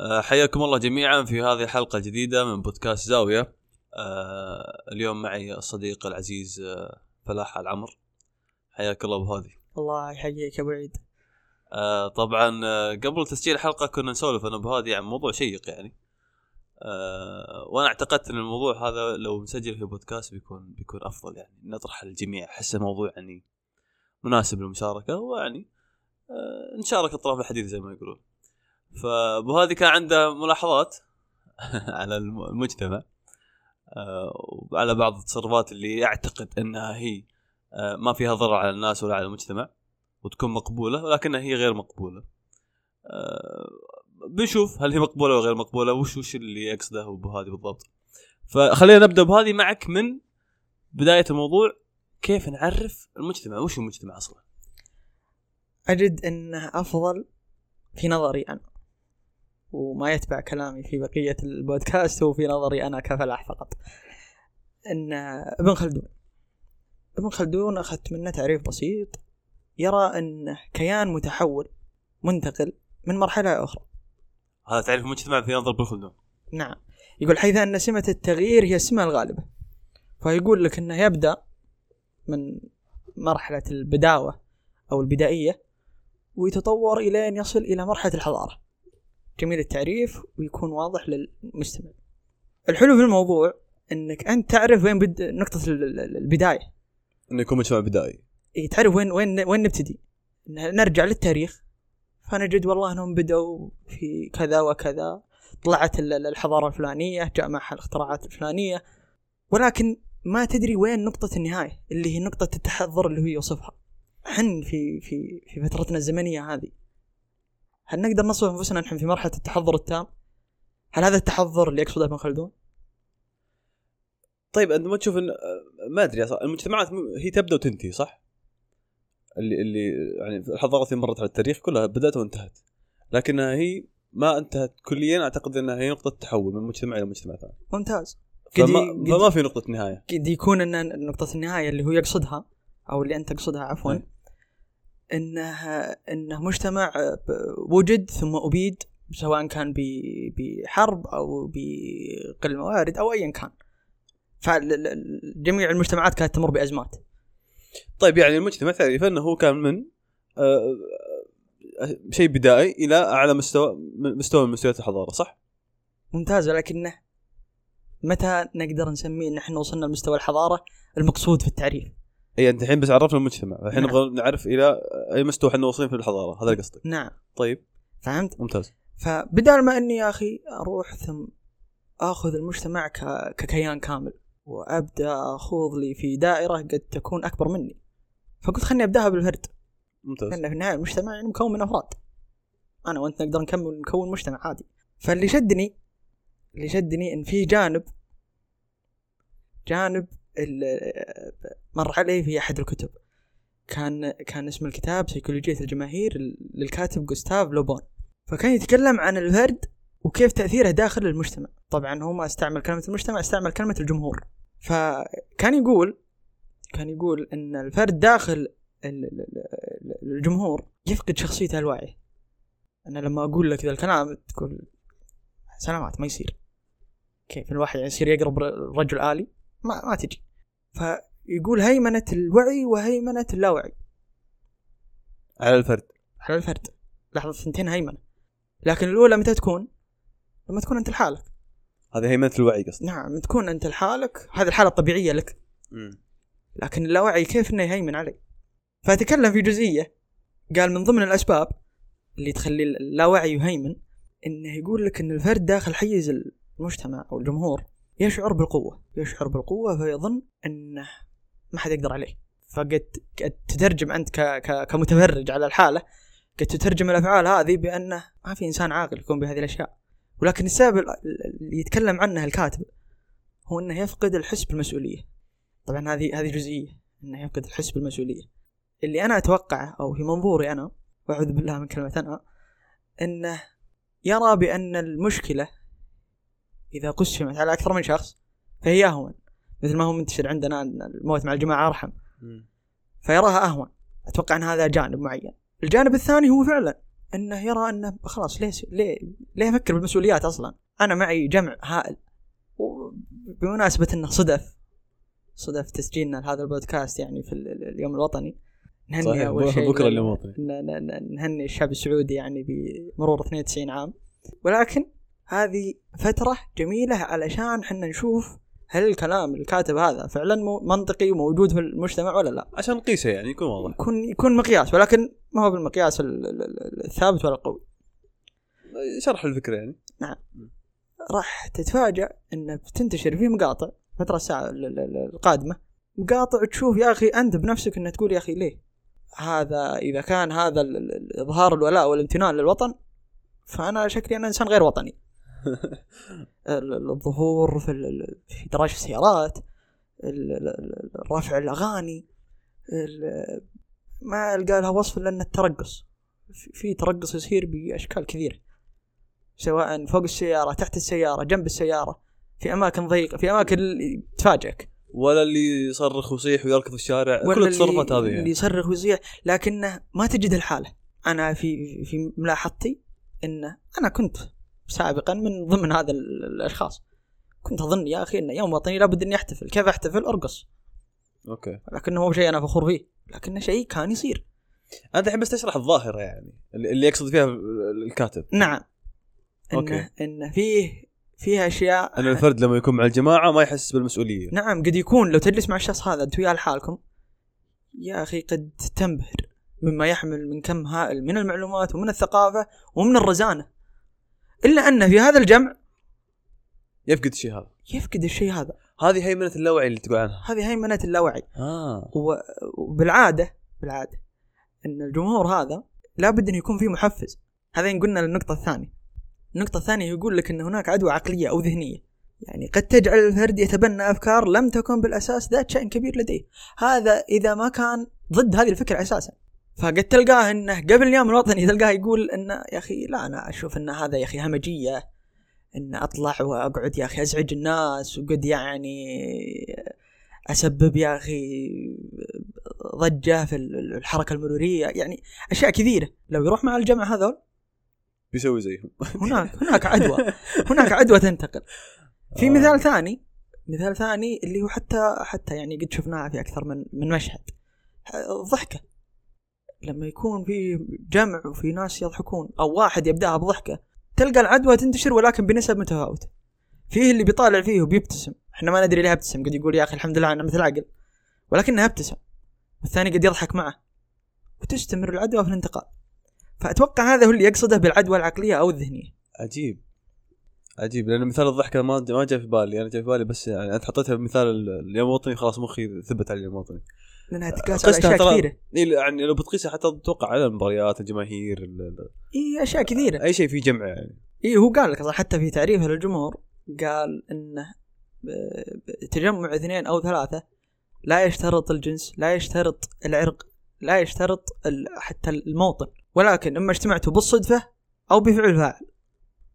آه، حياكم الله جميعا في هذه الحلقة الجديدة من بودكاست زاوية. آه، اليوم معي الصديق العزيز آه، فلاح العمر. حياك الله أبو هادي. الله يحييك يا أبو عيد. طبعا قبل تسجيل الحلقة كنا نسولف أنا أبو هادي عن موضوع شيق يعني. وأنا اعتقدت أن الموضوع هذا لو مسجل في بودكاست بيكون بيكون أفضل يعني. نطرح للجميع احسه موضوع يعني مناسب للمشاركة ويعني نشارك أطراف الحديث زي ما يقولون. فأبو هادي كان عنده ملاحظات على الم- المجتمع آه، وعلى بعض التصرفات اللي يعتقد إنها هي آه، ما فيها ضرر على الناس ولا على المجتمع وتكون مقبولة ولكنها هي غير مقبولة. آه، بنشوف هل هي مقبولة ولا غير مقبولة وش وش اللي يقصده هادي بالضبط. فخلينا نبدأ بهذه معك من بداية الموضوع كيف نعرف المجتمع وش المجتمع أصلا؟ أجد إنه أفضل في نظري أنا وما يتبع كلامي في بقية البودكاست هو في نظري أنا كفلاح فقط. إن ابن خلدون ابن خلدون أخذت منه تعريف بسيط يرى انه كيان متحول منتقل من مرحلة إلى أخرى. هذا تعريف المجتمع في نظر ابن خلدون. نعم. يقول حيث أن سمة التغيير هي السمة الغالبة. فيقول لك أنه يبدأ من مرحلة البداوة أو البدائية ويتطور إلى أن يصل إلى مرحلة الحضارة. جميل التعريف ويكون واضح للمستمع. الحلو في الموضوع أنك أنت تعرف وين بد نقطة ال- ال- البداية. إنه يكون مجتمع بدائي. إيه تعرف وين وين وين نبتدي. نرجع للتاريخ. فنجد والله إنهم بدأوا في كذا وكذا. طلعت ال- ال- الحضارة الفلانية جاء معها الاختراعات الفلانية. ولكن ما تدري وين نقطة النهاية اللي هي نقطة التحضر اللي هو يوصفها. حن في في في فترتنا الزمنية هذه. هل نقدر نصف أنفسنا نحن في مرحلة التحضر التام؟ هل هذا التحضر اللي يقصده ابن خلدون؟ طيب أنت ما تشوف ان ما أدري المجتمعات هي تبدأ وتنتهي صح؟ اللي اللي يعني الحضارات اللي مرت على التاريخ كلها بدأت وانتهت لكنها هي ما انتهت كليا أعتقد إنها هي نقطة تحول من مجتمع إلى مجتمع ثاني ممتاز فما, قد- فما في نقطة نهاية قد يكون ان نقطة النهاية اللي هو يقصدها أو اللي أنت تقصدها عفوا أي. انه إنه مجتمع وجد ثم أبيد سواء كان بحرب أو بقل موارد أو ايا كان. فجميع المجتمعات كانت تمر بأزمات. طيب يعني المجتمع تعريف إنه هو كان من آه، آه، شيء بدائي إلى أعلى مستوى مستوى من مستويات الحضارة صح؟ ممتاز ولكنه متى نقدر نسميه إن إحنا وصلنا لمستوى الحضارة المقصود في التعريف؟ اي أنت الحين بس عرفنا المجتمع. الحين نعم. نبغى نعرف إلى أي مستوى إحنا واصلين في الحضارة. هذا قصدك. نعم. طيب. فهمت؟ ممتاز. فبدال ما إني يا أخي أروح ثم آخذ المجتمع ك... ككيان كامل وأبدأ أخوض لي في دائرة قد تكون أكبر مني. فقلت خلني أبدأها بالفرد. ممتاز. لأن في النهاية المجتمع يعني مكون من أفراد. أنا وأنت نقدر نكمل نكون مجتمع عادي. فاللي شدني اللي شدني إن في جانب جانب مر علي في أحد الكتب. كان كان اسم الكتاب سيكولوجية الجماهير للكاتب جوستاف لوبون فكان يتكلم عن الفرد وكيف تأثيره داخل المجتمع. طبعا هو ما استعمل كلمة المجتمع استعمل كلمة الجمهور. فكان يقول كان يقول إن الفرد داخل ال- ال- ال- الجمهور يفقد شخصيته الواعية أنا لما أقول لك ذا الكلام تقول سلامات ما يصير. كيف الواحد يعني يصير يقرب رجل آلي؟ ما ما تجي فيقول هيمنة الوعي وهيمنة اللاوعي على الفرد. على الفرد. لحظة ثنتين هيمنة. لكن الأولى متى تكون؟ لما تكون أنت لحالك. هذه هيمنة الوعي قصدي. نعم تكون أنت لحالك. هذه الحالة الطبيعية لك. لكن اللاوعي كيف إنه يهيمن علي فتكلم في جزئية. قال من ضمن الأسباب اللي تخلي اللاوعي يهيمن إنه يقول لك إن الفرد داخل حيز المجتمع أو الجمهور. يشعر بالقوة. يشعر بالقوة فيظن إنه ما حد يقدر عليه. فقد قد تترجم أنت ك... ك... كمتفرج على الحالة قد تترجم الأفعال هذه بأنه ما في إنسان عاقل يكون بهذه الأشياء. ولكن السبب اللي يتكلم عنه الكاتب هو إنه يفقد الحس بالمسؤولية. طبعا هذه هذه جزئية إنه يفقد الحس بالمسؤولية. اللي أنا أتوقعه أو في منظوري أنا وأعوذ بالله من كلمة أنا إنه يرى بأن المشكلة إذا قسمت على أكثر من شخص فهي أهون. مثل ما هو منتشر عندنا الموت مع الجماعة أرحم. فيراها أهون. أتوقع أن هذا جانب معين. الجانب الثاني هو فعلا أنه يرى أنه خلاص ليه ليه ليه أفكر بالمسؤوليات أصلا؟ أنا معي جمع هائل. وبمناسبة أنه صدف صدف تسجيلنا لهذا البودكاست يعني في اليوم الوطني نهني أول شيء بكره اليوم الوطني. نهني الشعب السعودي يعني بمرور 92 عام. ولكن هذه فترة جميلة علشان حنا نشوف هل الكلام الكاتب هذا فعلا منطقي وموجود في المجتمع ولا لا؟ عشان نقيسه يعني يكون واضح يكون يكون مقياس ولكن ما هو بالمقياس الثابت ولا القوي. شرح الفكرة يعني. نعم. راح تتفاجأ انه بتنتشر فيه مقاطع الفترة الساعة القادمة مقاطع تشوف يا أخي أنت بنفسك إنك تقول يا أخي ليه؟ هذا إذا كان هذا إظهار الولاء والامتنان للوطن فأنا شكلي أنا إنسان غير وطني. الظهور في في دراج السيارات رفع الأغاني ما ألقى لها وصف إلا ان الترقص في ترقص يصير بأشكال كثيرة. سواء فوق السيارة تحت السيارة جنب السيارة في أماكن ضيقة في أماكن تفاجئك. ولا اللي يصرخ ويصيح ويركض في الشارع كل التصرفات هذه يعني. اللي يصرخ ويصيح لكنه ما تجد الحالة. أنا في في ملاحظتي إنه أنا كنت سابقا من ضمن هذا الأشخاص. كنت أظن يا أخي إنه يوم وطني لابد إني أحتفل. كيف أحتفل؟ أرقص. Okay. لكنه مو شيء أنا فخور فيه لكنه شيء كان يصير. انت الحين بس تشرح الظاهرة يعني اللي يقصد فيها الكاتب. نعم. Okay. انه انه فيه فيها أشياء أن الفرد لما يكون مع الجماعة ما يحس بالمسؤولية. نعم قد يكون. لو تجلس مع الشخص هذا أنت وياه لحالكم يا أخي قد تنبهر مما يحمل من كم هائل من المعلومات ومن الثقافة ومن الرزانة. إلا أن في هذا الجمع يفقد الشيء هذا. يفقد الشيء هذا. هذه هيمنة اللاوعي اللي تقول عنها. هذه هيمنة اللاوعي آه. وبالعادة بالعادة إن الجمهور هذا لابد انه يكون فيه محفز. هذا قلنا للنقطة الثانية. النقطة الثانية يقول لك إن هناك عدوى عقلية أو ذهنية. يعني قد تجعل الفرد يتبنى أفكار لم تكن بالأساس ذات شأن كبير لديه. هذا إذا ما كان ضد هذه الفكرة أساسا. فقد تلقاه إنه قبل اليوم الوطني تلقاه يقول إنه يا أخي لا أنا أشوف إن هذا يا أخي همجية إن أطلع وأقعد يا أخي أزعج الناس وقد يعني أسبب يا أخي ضجة في الحركة المرورية يعني أشياء كثيرة. لو يروح مع الجمع هذول؟ بيسوي زيهم. هناك هناك عدوى هناك عدوى تنتقل. في آه. مثال ثاني مثال ثاني اللي هو حتى حتى يعني قد شفناها في أكثر من من مشهد. ضحكة. لما يكون في جمع وفي ناس يضحكون أو واحد يبدأها بضحكة تلقى العدوى تنتشر ولكن بنسب متفاوتة. فيه اللي بيطالع فيه وبيبتسم. إحنا ما ندري ليه أبتسم قد يقول يا أخي الحمد لله أنا مثل عقل. ولكنه أبتسم. والثاني قد يضحك معه. وتستمر العدوى في الانتقال. فأتوقع هذا هو اللي يقصده بالعدوى العقلية أو الذهنية. عجيب. عجيب. لأن مثال الضحكة ما ما جاء في بالي. أنا جاء في بالي بس يعني أنت حطيتها بمثال اليوم الوطني خلاص مخي ثبت على اليوم الوطني. لأنها تقاس على أشياء كثيرة. يعني لو بتقيسها حتى تتوقع على المباريات الجماهير اي أشياء كثيرة. أي شيء في جمع يعني. اي هو قال لك حتى في تعريفه للجمهور قال إنه تجمع اثنين أو ثلاثة لا يشترط الجنس لا يشترط العرق لا يشترط حتى الموطن. ولكن إما اجتمعتوا بالصدفة أو بفعل فاعل.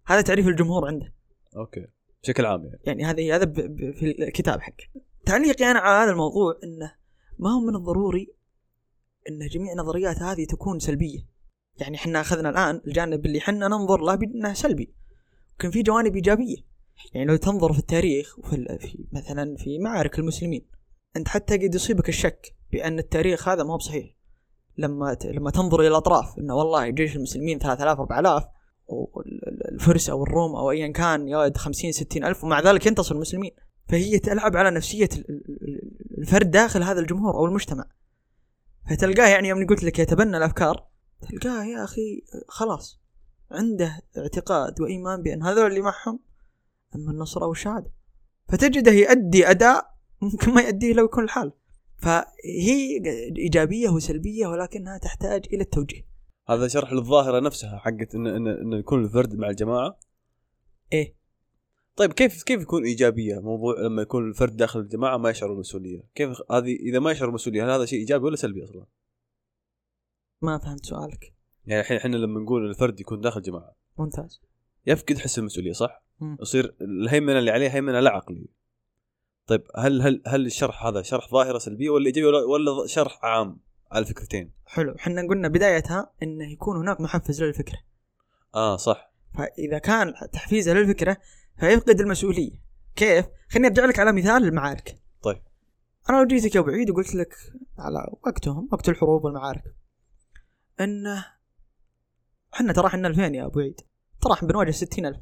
هذا تعريف الجمهور عنده. أوكي. بشكل عام يعني. يعني هذا هذا في الكتاب حق تعليقي أنا على هذا الموضوع إنه ما هو من الضروري إن جميع النظريات هذه تكون سلبية. يعني إحنا أخذنا الآن الجانب اللي إحنا ننظر له بأنه سلبي. لكن في جوانب إيجابية. يعني لو تنظر في التاريخ وفي في مثلا في معارك المسلمين أنت حتى قد يصيبك الشك بأن التاريخ هذا ما بصحيح. لما لما تنظر إلى الأطراف إنه والله جيش المسلمين 3000 4000 والفرس أو الروم أو ايا كان يا ولد 50 60 ألف ومع ذلك ينتصر المسلمين. فهي تلعب على نفسية الفرد داخل هذا الجمهور أو المجتمع. فتلقاه يعني يوم قلت لك يتبنى الأفكار تلقاه يا أخي خلاص عنده اعتقاد وإيمان بأن هذول اللي معهم اما النصر أو الشهادة. فتجده يؤدي أداء ممكن ما يؤديه لو يكون الحال. فهي إيجابية وسلبية ولكنها تحتاج إلى التوجيه. هذا شرح للظاهرة نفسها حقت ان ان, إن يكون الفرد مع الجماعة. إيه. طيب كيف كيف يكون إيجابية موضوع لما يكون الفرد داخل الجماعة ما يشعر بالمسؤوليه كيف هذه إذا ما يشعر بالمسؤوليه هل هذا شيء إيجابي ولا سلبي أصلا؟ ما فهمت سؤالك. يعني الحين إحنا لما نقول الفرد يكون داخل جماعة ممتاز. يفقد حس المسؤولية صح؟ يصير الهيمنة اللي عليه هيمنة لا عقلية. طيب هل هل هل الشرح هذا شرح ظاهرة سلبية ولا ايجابيه ولا, ولا شرح عام على فكرتين حلو. إحنا قلنا بدايتها إنه يكون هناك محفز للفكرة. آه صح. فإذا كان تحفيزه للفكرة فيفقد المسؤولية. كيف؟ خليني أرجع لك على مثال المعارك. طيب. أنا لو جيتك يا أبو عيد وقلت لك على وقتهم وقت الحروب والمعارك. انه إحنا ترى إحنا 2000 يا أبو عيد؟ ترى إحنا بنواجه 60000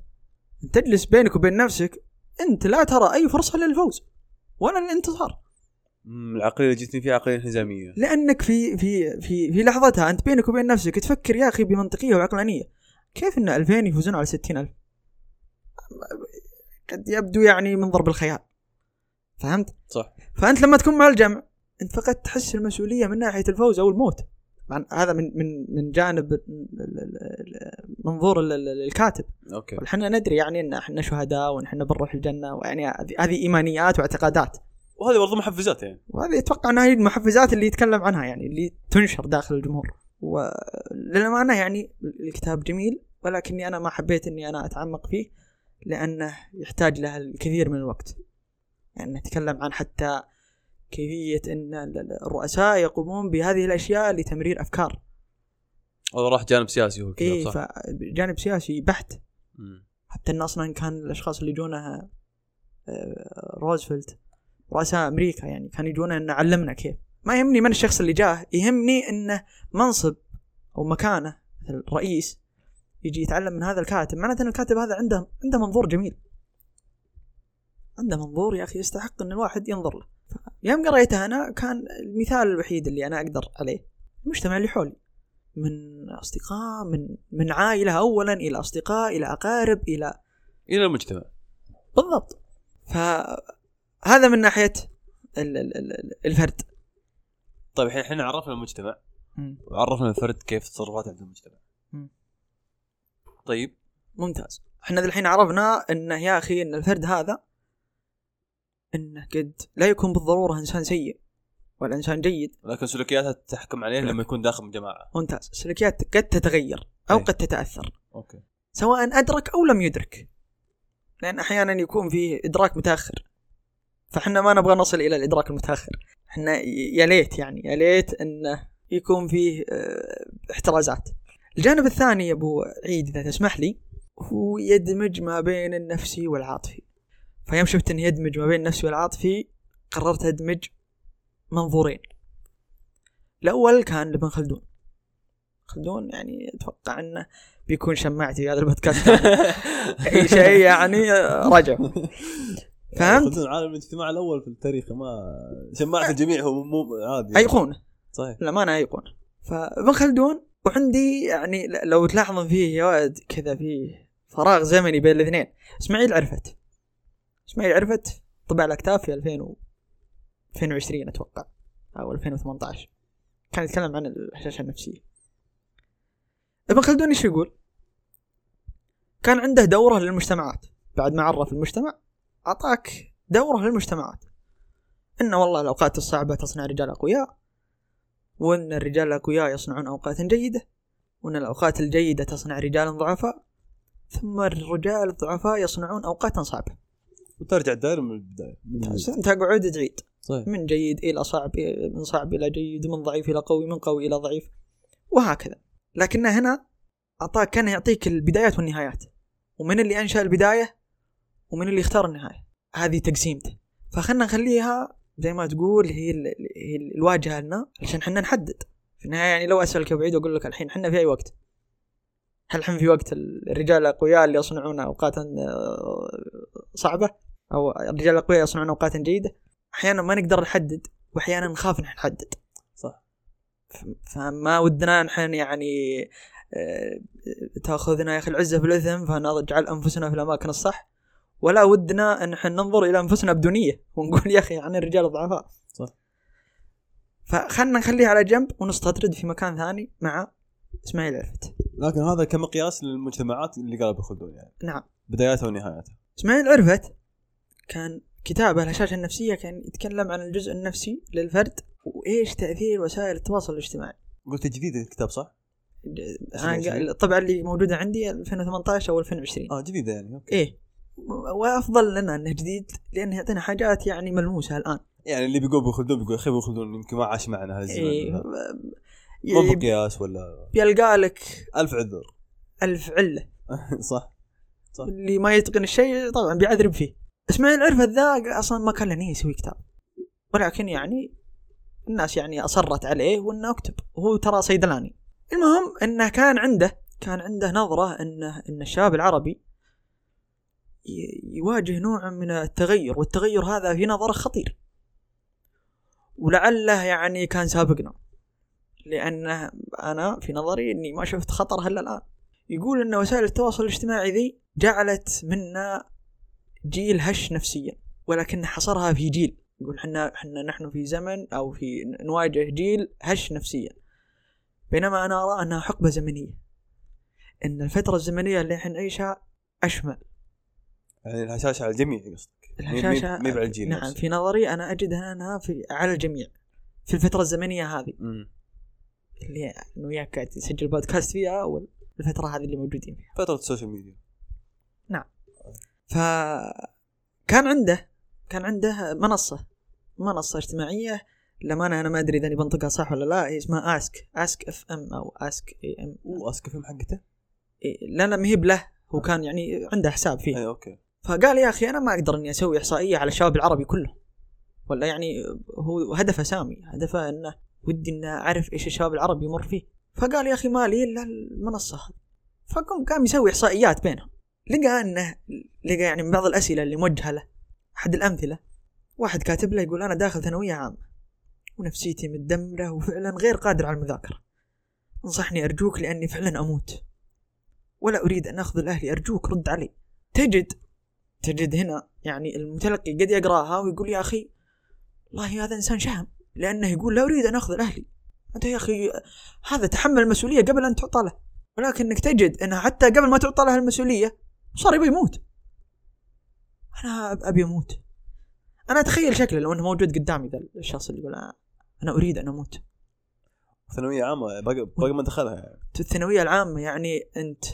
تجلس بينك وبين نفسك أنت لا ترى أي فرصة للفوز ولا الانتصار مم، العقليه اللي جتني فيها عقليه انهزاميه لأنك في في في في لحظتها أنت بينك وبين نفسك تفكر يا أخي بمنطقية وعقلانية. كيف إن 2000 يفوزون على 60000 قد يبدو يعني من ضرب الخيال. فهمت؟ صح. فأنت لما تكون مع الجمع أنت فقط تحس المسؤولية من ناحية الفوز أو الموت. طبعا هذا من من من جانب منظور ال- ال- الكاتب. أوكي. إحنا ندري يعني إن إحنا شهداء وان إحنا بنروح الجنة ويعني هذه- هذه إيمانيات واعتقادات. وهذه برضو محفزات يعني. وهذه أتوقع إنها هي المحفزات اللي يتكلم عنها يعني اللي تنشر داخل الجمهور. وللامانه يعني الكتاب جميل ولكني أنا ما حبيت إني أنا أتعمق فيه. لأنه يحتاج له الكثير من الوقت. يعني نتكلم عن حتى كيفية إن ال- ال- الرؤساء يقومون بهذه الأشياء لتمرير أفكار. هو راح جانب سياسي هو الكتاب اي صح؟ فجانب سياسي بحت. مم. حتى انه أصلا كان الأشخاص اللي يجونه آه، روزفلت رؤساء أمريكا يعني كانوا يجونا إن علمنا كيف. ما يهمني من الشخص اللي جاه يهمني إنه منصب أو مكانه مثل رئيس يجي يتعلم من هذا الكاتب. معناته إن الكاتب هذا عنده عنده منظور جميل. عنده منظور يا أخي يستحق إن الواحد ينظر له. يوم قريته أنا كان المثال الوحيد اللي أنا أقدر عليه. المجتمع اللي حولي. من أصدقاء من من عائلة اولا إلى أصدقاء إلى أقارب إلى إلى المجتمع. بالضبط. فهذا من ناحية ال- ال- ال- الفرد. طيب الحين إحنا عرفنا المجتمع. وعرفنا الفرد كيف تصرفاته عند المجتمع. طيب ممتاز. إحنا الحين عرفنا انه يا أخي إن الفرد هذا إنه قد لا يكون بالضرورة إنسان سيء ولا إنسان جيد. لكن سلوكياتها تحكم عليه لما يكون داخل جماعة ممتاز. السلوكيات قد تتغير أو أي. قد تتأثر. Okay. سواء أدرك أو لم يدرك. لأن أحيانا يكون فيه إدراك متأخر. فإحنا ما نبغى نصل إلى الإدراك المتأخر. إحنا يا ليت يعني يا ليت إنه يكون فيه آه، احترازات. الجانب الثاني يا أبو عيد إذا تسمح لي هو يدمج ما بين النفسي والعاطفي. فيوم شفت إنه يدمج ما بين النفسي والعاطفي قررت أدمج منظورين. الأول كان لابن خلدون. خلدون يعني أتوقع إنه بيكون شماعتي في هذا البودكاست. أي شيء يعني رجع فهمت؟ خلدون عالم الاجتماع الأول في التاريخ ما شماعة الجميع هو مو عادي. ايقونه صحيح. للامانه ايقونه فابن خلدون وعندي يعني لو تلاحظون فيه يا ولد كذا فيه فراغ زمني بين الاثنين. إسماعيل عرفت. إسماعيل عرفت؟ طبع الاكتاف في 2000 و 2020 أتوقع أو 2018 كان يتكلم عن الهشاشه النفسية. ابن خلدون إيش يقول؟ كان عنده دورة للمجتمعات. بعد ما عرف المجتمع أعطاك دورة للمجتمعات. ان والله الأوقات الصعبة تصنع رجال أقوياء. وإن الرجال الاقوياء يصنعون أوقاتا جيدة وإن الأوقات الجيدة تصنع رجالا ضعفاء ثم الرجال الضعفاء يصنعون أوقاتا صعبة. وترجع الدائرة من البداية. انت قعود تعيد صحيح. من جيد إلى صعب من صعب إلى جيد من ضعيف إلى قوي من قوي إلى ضعيف وهكذا. لكن هنا أعطاك كان يعطيك البدايات والنهايات. ومن اللي أنشأ البداية؟ ومن اللي اختار النهاية؟ هذه تقسيمته. فخلنا نخليها زي ما تقول هي, ال... هي ال- الواجهة لنا عشان إحنا نحدد. في النهاية يعني لو أسألك بعيد وأقول لك الحين إحنا في أي وقت؟ هل الحين في وقت الرجال الأقوياء اللي يصنعون أوقاتا آه، صعبة؟ أو الرجال الأقوياء يصنعون أوقاتا جيدة؟ أحيانا ما نقدر نحدد وأحيانا نخاف إن نحدد. صح. فما ودنا نحن يعني آه، تأخذنا يا أخي العزة في الاثم فنجعل أنفسنا في الأماكن الصح. ولا ودنا أن نحن ننظر إلى أنفسنا بدونيه ونقول يا أخي عن الرجال الضعفاء. صح. فخلنا نخليه على جنب ونستطرد في مكان ثاني مع إسماعيل عرفت. لكن هذا كمقياس للمجتمعات اللي قالوا بخلدون يعني. نعم. بداياتها ونهاياتها. إسماعيل عرفت كان كتابه الهشاشة النفسية كان يتكلم عن الجزء النفسي للفرد وإيش تأثير وسائل التواصل الاجتماعي. قلت جديد الكتاب صح؟ أنا قا- الطبعة اللي موجودة عندي 2018 أو 2020 آه جديدة يعني أوكي. إيه. وأفضل لنا أنه جديد لأنه يعطينا حاجات يعني ملموسة الآن. يعني اللي بيقول ابو خلدون بيقول أخي ابو خلدون يمكن ما عاش معنا هالزمن إيه مو بقياس ولا يلقى لك ألف عذر. ألف علة. صح صح. اللي ما يتقن الشيء طبعا بيعذرب فيه. اسماعيل عرفت ذا أصلا ما كان له نية يسوي كتاب. ولكن يعني الناس يعني أصرت عليه وإنه أكتب. وهو ترى صيدلاني. المهم إنه كان عنده كان عنده نظرة إنه إن الشباب العربي يواجه نوع من التغير والتغير هذا في نظره خطير. ولعله يعني كان سابقنا. لأنه أنا في نظري أني ما شفت خطر هلا الآن. يقول أن وسائل التواصل الاجتماعي ذي جعلت منا جيل هش نفسيا ولكن حصرها في جيل. يقول حنا حنا نحن في زمن أو في نواجه جيل هش نفسيا. بينما أنا أرى أنها حقبة زمنية. أن الفترة الزمنية اللي إحنا نعيشها أشمل. يعني الهشاشه على الجميع قصدك. الهشاشة مي على الجيل نعم نفسه. في نظري أنا أجدها أنها في على الجميع في الفترة الزمنية هذه. مم. اللي أنا وياك قاعد تسجل بودكاست فيها والفترة هذه اللي موجودين فيها. فترة ال social media. فكان عنده كان عنده منصة منصة اجتماعية. للأمانة أنا ما أدري إذا بنطقها صح ولا لا هي اسمها Ask Ask FM أو Ask AM و Ask FM حقته؟ لا لا ما هي بله. هو كان يعني عنده حساب فيه أي okay. فقال يا أخي أنا ما أقدر إني أسوي إحصائية على الشباب العربي كله. ولا يعني هو هدفه سامي هدفه إنه ودي انه أعرف إيش الشباب العربي يمر فيه. فقال يا أخي ما لي إلا المنصة هذه. فقام قام يسوي إحصائيات بينهم. لقى إنه لقى يعني من بعض الأسئلة اللي موجهة له أحد الأمثلة. واحد كاتب له يقول أنا داخل ثانوية عامة ونفسيتي متدمرة وفعلا غير قادر على المذاكرة. انصحني أرجوك لأني فعلا أموت. ولا أريد أن اخذل أهلي أرجوك رد علي. تجد تجد هنا يعني المتلقي قد يقراها ويقول يا أخي والله هذا إنسان شهم. لأنه يقول لا أريد أن اخذل أهلي أنت يا أخي هذا تحمل المسؤولية قبل أن تعطى له. ولكنك تجد انه حتى قبل ما تعطى له المسؤولية صار يبي يموت. أنا أبي أموت. أنا أتخيل شكله لو إنه موجود قدامي ذا الشخص اللي يقول أنا أريد أن أموت. ثانوية عامة باقي باقي ما دخلها. يعني. الثانوية العامة يعني أنت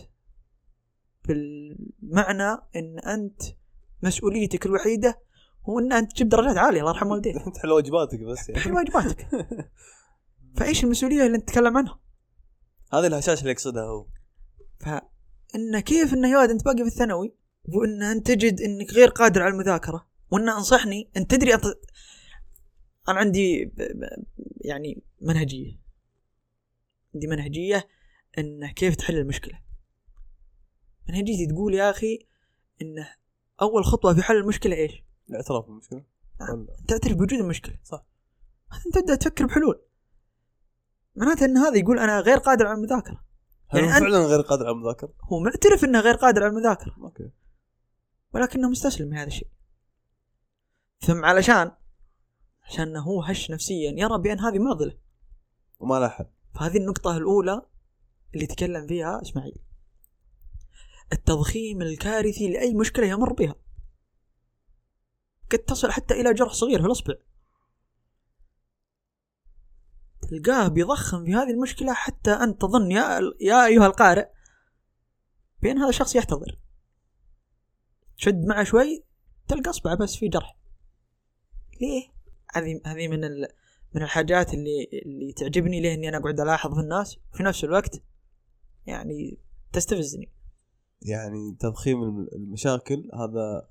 بالمعنى إن أنت مسؤوليتك الوحيدة هو إن أنت تجيب درجات عالية الله يرحم والديك. تحل واجباتك بس تحل يعني واجباتك. فإيش المسؤولية اللي أنت تتكلم عنها؟ هذه الهشاشه اللي يقصدها هو. فإن كيف انه يا أنت باقي في الثانوي وإن أنت تجد إنك غير قادر على المذاكرة وإن أنصحني أنت تدري أنت أنا عندي ب- ب- يعني منهجية. عندي منهجية انه كيف تحل المشكلة. منهجيتي تقول يا أخي انه أول خطوة في حل المشكلة إيش؟ الاعتراف بالمشكلة. نعم. تعترف بوجود المشكلة. صح. بعدين تبدأ تفكر بحلول. معناته إن هذا يقول أنا غير قادر على المذاكرة. هل يعني هو فعلا غير قادر على المذاكرة؟ هو معترف إنه غير قادر على المذاكرة. أوكي. ولكنه مستسلم لهذا الشيء. ثم علشان عشان هو هش نفسيا يرى بأن هذه معضلة وما لها حل فهذه النقطة الأولى اللي تكلم فيها إسماعيل. التضخيم الكارثي لأي مشكلة يمر بها. قد تصل حتى إلى جرح صغير في الإصبع. تلقاه بيضخم في هذه المشكلة حتى أنت تظن يا, يا أيها القارئ بأن هذا الشخص يحتضر. تشد معه شوي تلقى أصبعه بس في جرح. ليه؟ هذه هذه من ال... من الحاجات اللي اللي تعجبني ليه إني أنا أقعد ألاحظ في الناس. وفي نفس الوقت يعني تستفزني. يعني تضخيم الم- المشاكل هذا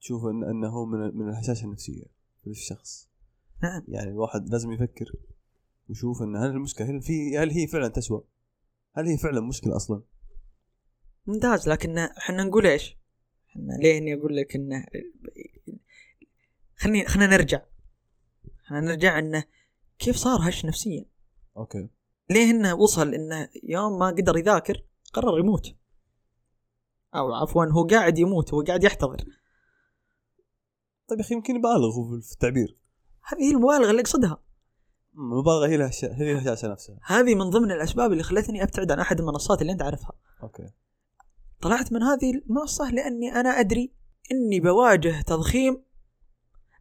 تشوف إن إنه من من الهشاشه النفسية في الشخص نعم يعني الواحد لازم يفكر ويشوف إن هل المشكلة هل في هل هي فعلا تسوى؟ هل هي فعلا مشكلة أصلا؟ ممتاز لكن إحنا نقول إيش؟ إحنا ليه إني أقول لك انه خلينا خلينا نرجع خلينا نرجع انه كيف صار هش نفسيا؟ أوكي ليه إنه وصل إنه يوم ما قدر يذاكر قرر يموت أو عفوا هو قاعد يموت هو قاعد يحتضر. طيب يا أخي يمكن يبالغ هو في التعبير. هذه هي المبالغة اللي أقصدها. المبالغه هي الهشا- هي الهشاشه نفسها. هذه من ضمن الأسباب اللي خلتني أبتعد عن أحد المنصات اللي أنت عارفها. أوكي. طلعت من هذه المنصة لأني أنا أدري إني بواجه تضخيم.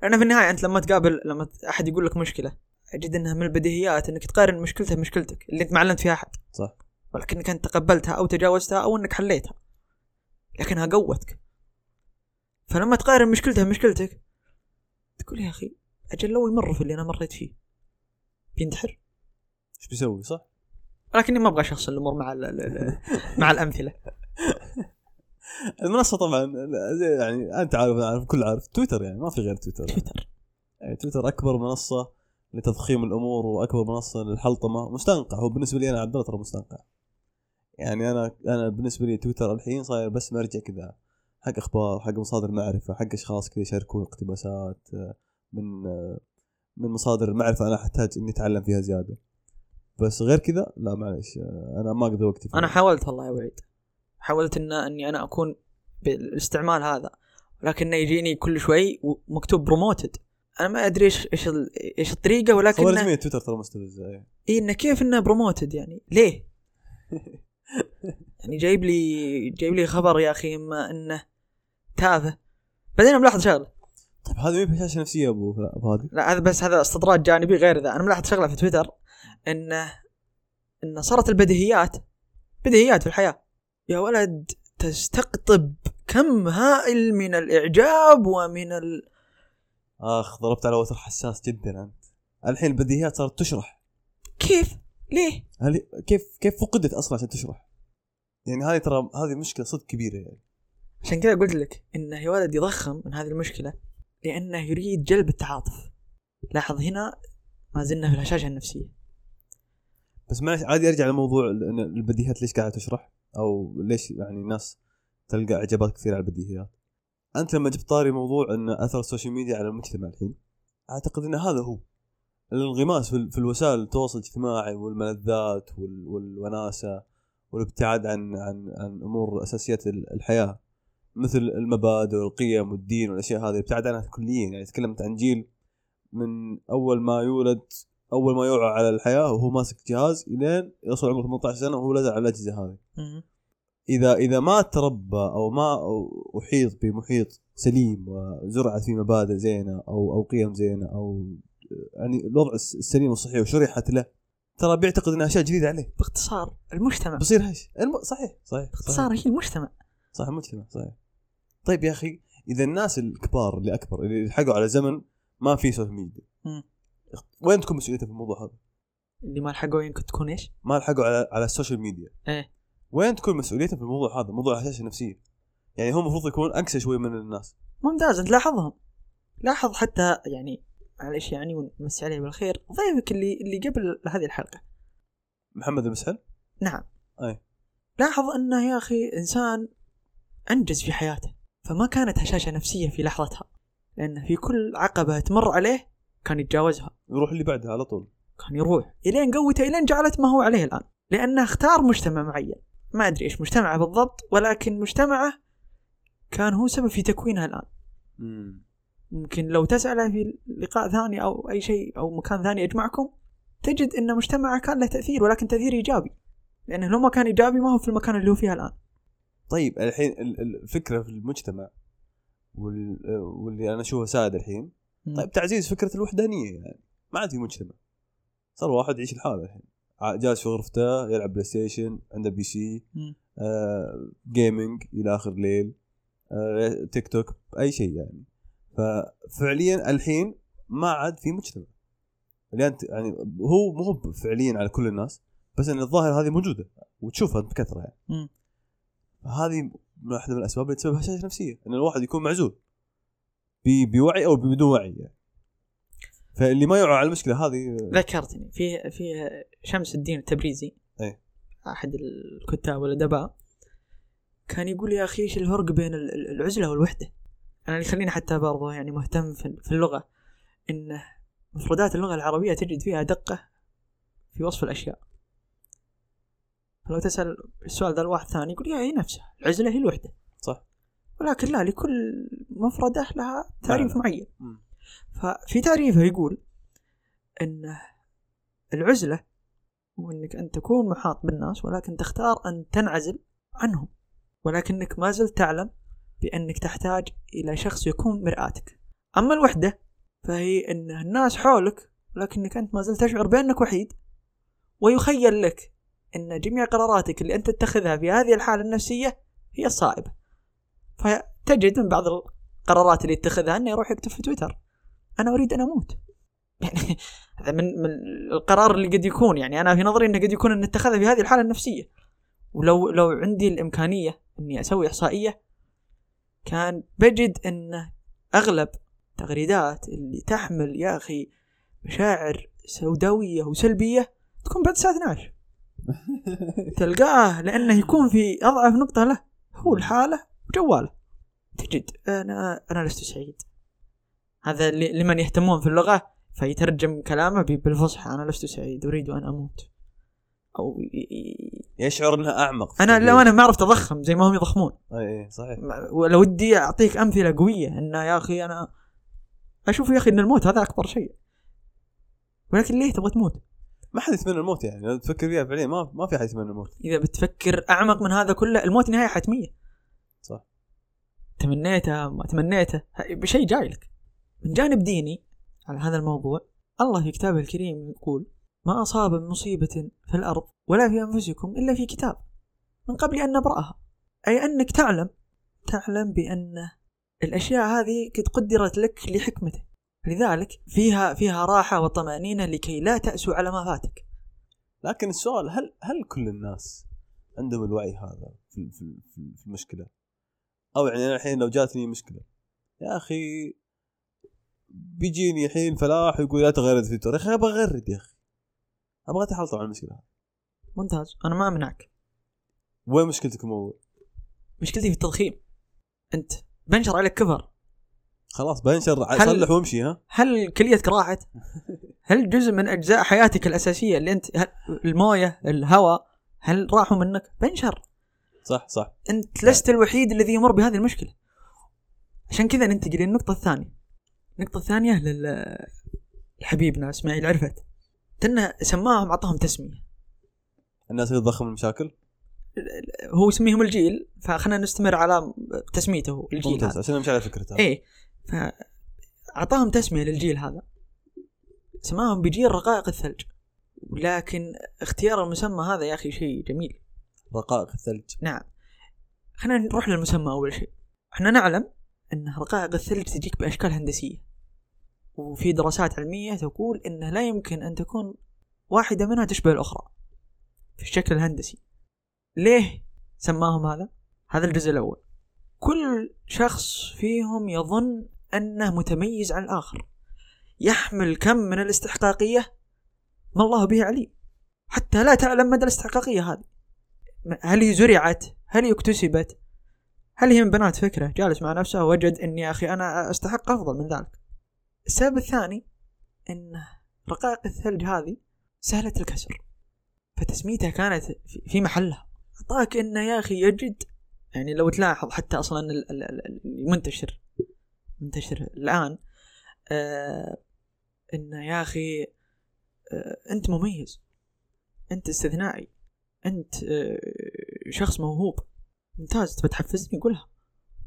لأن في النهاية أنت لما تقابل لما أحد يقول لك مشكلة أجد إنها من البديهيات إنك تقارن مشكلته بمشكلتك اللي أنت ما علمت فيها أحد. صح. ولكنك أنت تقبلتها أو تجاوزتها أو إنك حليتها. لكنها قوتك. فلما تقارن مشكلتها بمشكلتك تقول يا أخي أجل لو يمر في اللي أنا مريت فيه. بينتحر إيش بيسوي صح؟ لكني ما أبغى شخص الأمور مع ال- ال- ال- مع الأمثلة. المنصة طبعا يعني أنت عارف عارف الكل عارف. تويتر يعني ما في غير تويتر. تويتر. يعني تويتر أكبر منصة لتضخيم الأمور وأكبر منصة للحلطمة. مستنقع هو بالنسبة لي أنا عبد الله ترى مستنقع. يعني أنا أنا بالنسبة لي تويتر الحين صاير بس مرجع كذا حق أخبار حق مصادر معرفة حق أشخاص كذا يشاركون اقتباسات من من مصادر معرفه أنا أحتاج إني أتعلم فيها زيادة بس غير كذا لا معلش أنا ما اقضي وقتي فيه. أنا حاولت والله يا وعيد حاولت إن إني أنا أكون بالاستعمال هذا ولكن يجيني كل شوي ومكتوب promoted أنا ما أدري إيش إيش إيش الطريقة ولكن خوارزمية تويتر ترى مستفزه إيه. إيه انه كيف إنه promoted يعني ليه؟ يعني جايب لي جايب لي خبر يا أخي اما إنه تافه. بعدين ملاحظ شغلة. طيب هذا ما هشاشه نفسية يا أبو هادي لا هذا بس هذا استطراد جانبي غير ذا. أنا ملاحظ شغلة في تويتر انه انه صارت البديهيات بديهيات في الحياة. يا ولد تستقطب كم هائل من الإعجاب ومن ال... آخ ضربت على وتر حساس جدا أنت. الحين البديهيات صارت تشرح. كيف؟ ليه؟ هل كيف كيف فقدت أصلا عشان تشرح؟ يعني هذه ترى هذه مشكلة صدق كبيرة يعني. عشان كذا قلت لك انه يا ولد يضخم من هذه المشكلة لأنه يريد جلب التعاطف. لاحظ هنا ما زلنا في الهشاشة النفسية. بس معلش عادي أرجع لموضوع البديهيات ليش قاعدة تشرح؟ أو ليش يعني الناس تلقى إعجابات كثير على البديهيات؟ أنت لما جبت طاري موضوع إن أثر ال social media على المجتمع الحين أعتقد إن هذا هو. الانغماس في, ال- في الوسائل التواصل الاجتماعي والملذات وال- والوناسة والابتعاد عن عن عن أمور اساسيات ال- الحياة مثل المبادئ والقيم والدين والأشياء هذه. ابتعد عنها كليا يعني تكلمت عن جيل من أول ما يولد أول ما يوعى على الحياة وهو ماسك جهاز إلين يوصل عمره 18 سنة وهو لازق على الأجهزة هذه. اذا إذا ما تربى أو ما أحيط بمحيط سليم وزرع في مبادئ زينة أو أو قيم زينة أو يعني الوضع الس- السليم والصحي وشرحت له ترى بيعتقد انها أشياء جديدة عليه. باختصار المجتمع. بصير هش الم... صحيح صحيح باختصار هي المجتمع. صح المجتمع صحيح. طيب يا أخي إذا الناس الكبار اللي أكبر اللي لحقوا على زمن ما في social media. وين تكون مسؤوليته في الموضوع هذا؟ اللي ما لحقوا يمكن تكون إيش؟ ما لحقوا على على ال social media إيه. وين تكون مسؤوليته في الموضوع هذا؟ موضوع الهشاشه النفسية. يعني هو المفروض يكون اقسى شوي من الناس. ممتاز أنت لاحظهم. لاحظ حتى يعني معلش يعني ونمسي عليه بالخير. ضيفك اللي اللي قبل هذه الحلقة. محمد المسحل نعم. أي. لاحظ أنه يا أخي إنسان أنجز في حياته فما كانت هشاشة نفسية في لحظتها لأنه في كل عقبة تمر عليه كان يتجاوزها. يروح اللي بعدها على طول. كان يروح إلين قوته إلين جعلت ما هو عليه الآن. لأنه اختار مجتمع معين. ما أدري إيش مجتمعه بالضبط ولكن مجتمعه كان هو سبب في تكوينها الآن. امم ممكن لو تسأله في لقاء ثاني أو أي شيء أو مكان ثاني يجمعكم تجد أن مجتمعه كان له تأثير ولكن تأثير إيجابي لأنه لو ما كان إيجابي ما هو في المكان اللي هو فيه الآن. طيب الحين ال- ال- الفكرة في المجتمع وال... واللي أنا أشوفه سائد الحين. طيب تعزيز فكرة الوحدانية يعني ما عاد في مجتمع. صار واحد يعيش لحاله الحين. جالس في غرفته يلعب PlayStation عنده PC. آه gaming إلى آخر الليل آه تيك توك أي شيء يعني. ففعليا الحين ما عاد في مجتمع. اللي انت يعني هو مو هو فعليا على كل الناس بس إن الظاهره هذه موجودة وتشوفها بكثرة يعني. هذه واحدة من الأسباب اللي تسبب هشاشه نفسية إن الواحد يكون معزول بوعي أو بدون وعي يعني. فاللي ما يوعى على المشكلة هذه ذكرتني في في شمس الدين التبريزي. إيه. أحد الكتاب والأدباء كان يقول يا أخي إيش الفرق بين ال- ال- أنا اللي يخليني حتى برضه يعني مهتم في اللغة إن مفردات اللغة العربية تجد فيها دقة في وصف الأشياء. لو تسأل السؤال ذا الواحد ثاني يقول يا هي نفسها العزلة هي الوحدة. صح. ولكن لا لكل مفردة لها تعريف معنى. معين. مم. ففي تعريفه يقول إن العزلة هو إنك أن تكون محاط بالناس ولكن تختار أن تنعزل عنهم. ولكنك ما زلت تعلم بانك تحتاج إلى شخص يكون مرآتك. أما الوحدة فهي إن الناس حولك ولكنك أنت ما زلت تشعر بأنك وحيد. ويخيل لك إن جميع قراراتك اللي أنت تتخذها في هذه الحالة النفسية هي الصائبة. فتجد من بعض القرارات اللي يتخذها إنه يروح يكتب في تويتر أنا أريد أن أموت. يعني هذا من من القرار اللي قد يكون يعني أنا في نظري إنه قد يكون ان اتخذه في هذه الحالة النفسية. ولو لو عندي الإمكانية إني أسوي إحصائية كان بجد أن أغلب تغريدات اللي تحمل يا أخي مشاعر سوداوية وسلبية تكون بعد الساعة 12 تلقاه لأنه يكون في أضعف نقطة له هو الحالة وجواله تجد أنا أنا لست سعيد. هذا لمن يهتمون في اللغة فيترجم كلامه بالفصحى. أنا لست سعيد أريد أن أموت. أو يشعر إنها أعمق أنا لو أنا ما عرفت أضخم زي ما هم يضخمون. إي صحيح. ولو ودي أعطيك أمثلة قوية إن يا أخي أنا أشوف يا أخي إن الموت هذا أكبر شيء. ولكن ليه تبغى تموت؟ ما حد يتمنى الموت يعني. لو تفكر فيها فعليا ما ما في أحد يتمنى الموت. إذا بتفكر أعمق من هذا كله الموت نهاية حتمية. صح. تمنيته ما تمنيته بشيء جاي لك. من جانب ديني على هذا الموضوع الله في كتابه الكريم يقول ما أصاب من مصيبة في الأرض ولا في أنفسكم إلا في كتاب من قبل أن نبرأها. أي أنك تعلم تعلم بأن الأشياء هذه قد قدرت لك لحكمته. لذلك فيها فيها راحة وطمأنينة لكي لا تأسوا على ما فاتك. لكن السؤال هل هل كل الناس عندهم الوعي هذا في في في المشكلة؟ أو يعني أنا الحين لو جاتني مشكلة يا أخي بيجيني الحين فلاح ويقول لا تغرد في تويتر. يا أخي أبغى أغرد يا أخي. أبغى اتحلطم على المشكلة ممتاز. أنا ما أمنعك. وين مشكلتك الموضوع؟ مشكلتي في التضخيم. أنت بنشر عليك كفر. خلاص بنشر. صلح وامشي ها؟ هل كليتك راحت؟ هل جزء من أجزاء حياتك الأساسية اللي انت الموية الهواء هل راحوا منك؟ بنشر. صح صح. أنت لست الوحيد الذي يمر بهذه المشكلة. عشان كذا ننتقل للنقطه الثانية. النقطة الثانية لل لحبيبنا إسماعيل عرفت. تنه سماهم أعطاهم تسمية. الناس اللي تضخم المشاكل؟ هو يسميهم الجيل فخلنا نستمر على تسميته الجيل ممتاز عشان نمشي على فكرته. إيه فاعطاهم تسمية للجيل هذا. سماهم بجيل رقائق الثلج. لكن اختيار المسمى هذا يا أخي شيء جميل. رقائق الثلج. نعم. خلينا نروح للمسمى أول شيء. إحنا نعلم أن رقائق الثلج تجيك بأشكال هندسية. وفي دراسات علمية تقول أنه لا يمكن أن تكون واحدة منها تشبه الأخرى في الشكل الهندسي. ليه سماهم هذا؟ هذا الجزء الأول. كل شخص فيهم يظن أنه متميز عن الآخر. يحمل كم من الاستحقاقية ما الله به عليم. حتى لا تعلم مدى الاستحقاقية هذه. هل هي زرعت؟ هل هي اكتسبت؟ هل هي من بنات فكرة؟ جالس مع نفسه. وجد إني يا أخي أنا أستحق أفضل من ذلك. السبب الثاني إن رقائق الثلج هذه سهلة الكسر. فتسميتها كانت في محلها. أعطاك إنه يا أخي يجد. يعني لو تلاحظ حتى أصلا المنتشر منتشر. الآن. آه إنه يا أخي آه أنت مميز. أنت استثنائي. أنت آه شخص موهوب. ممتاز. تبى تحفزني؟ قولها.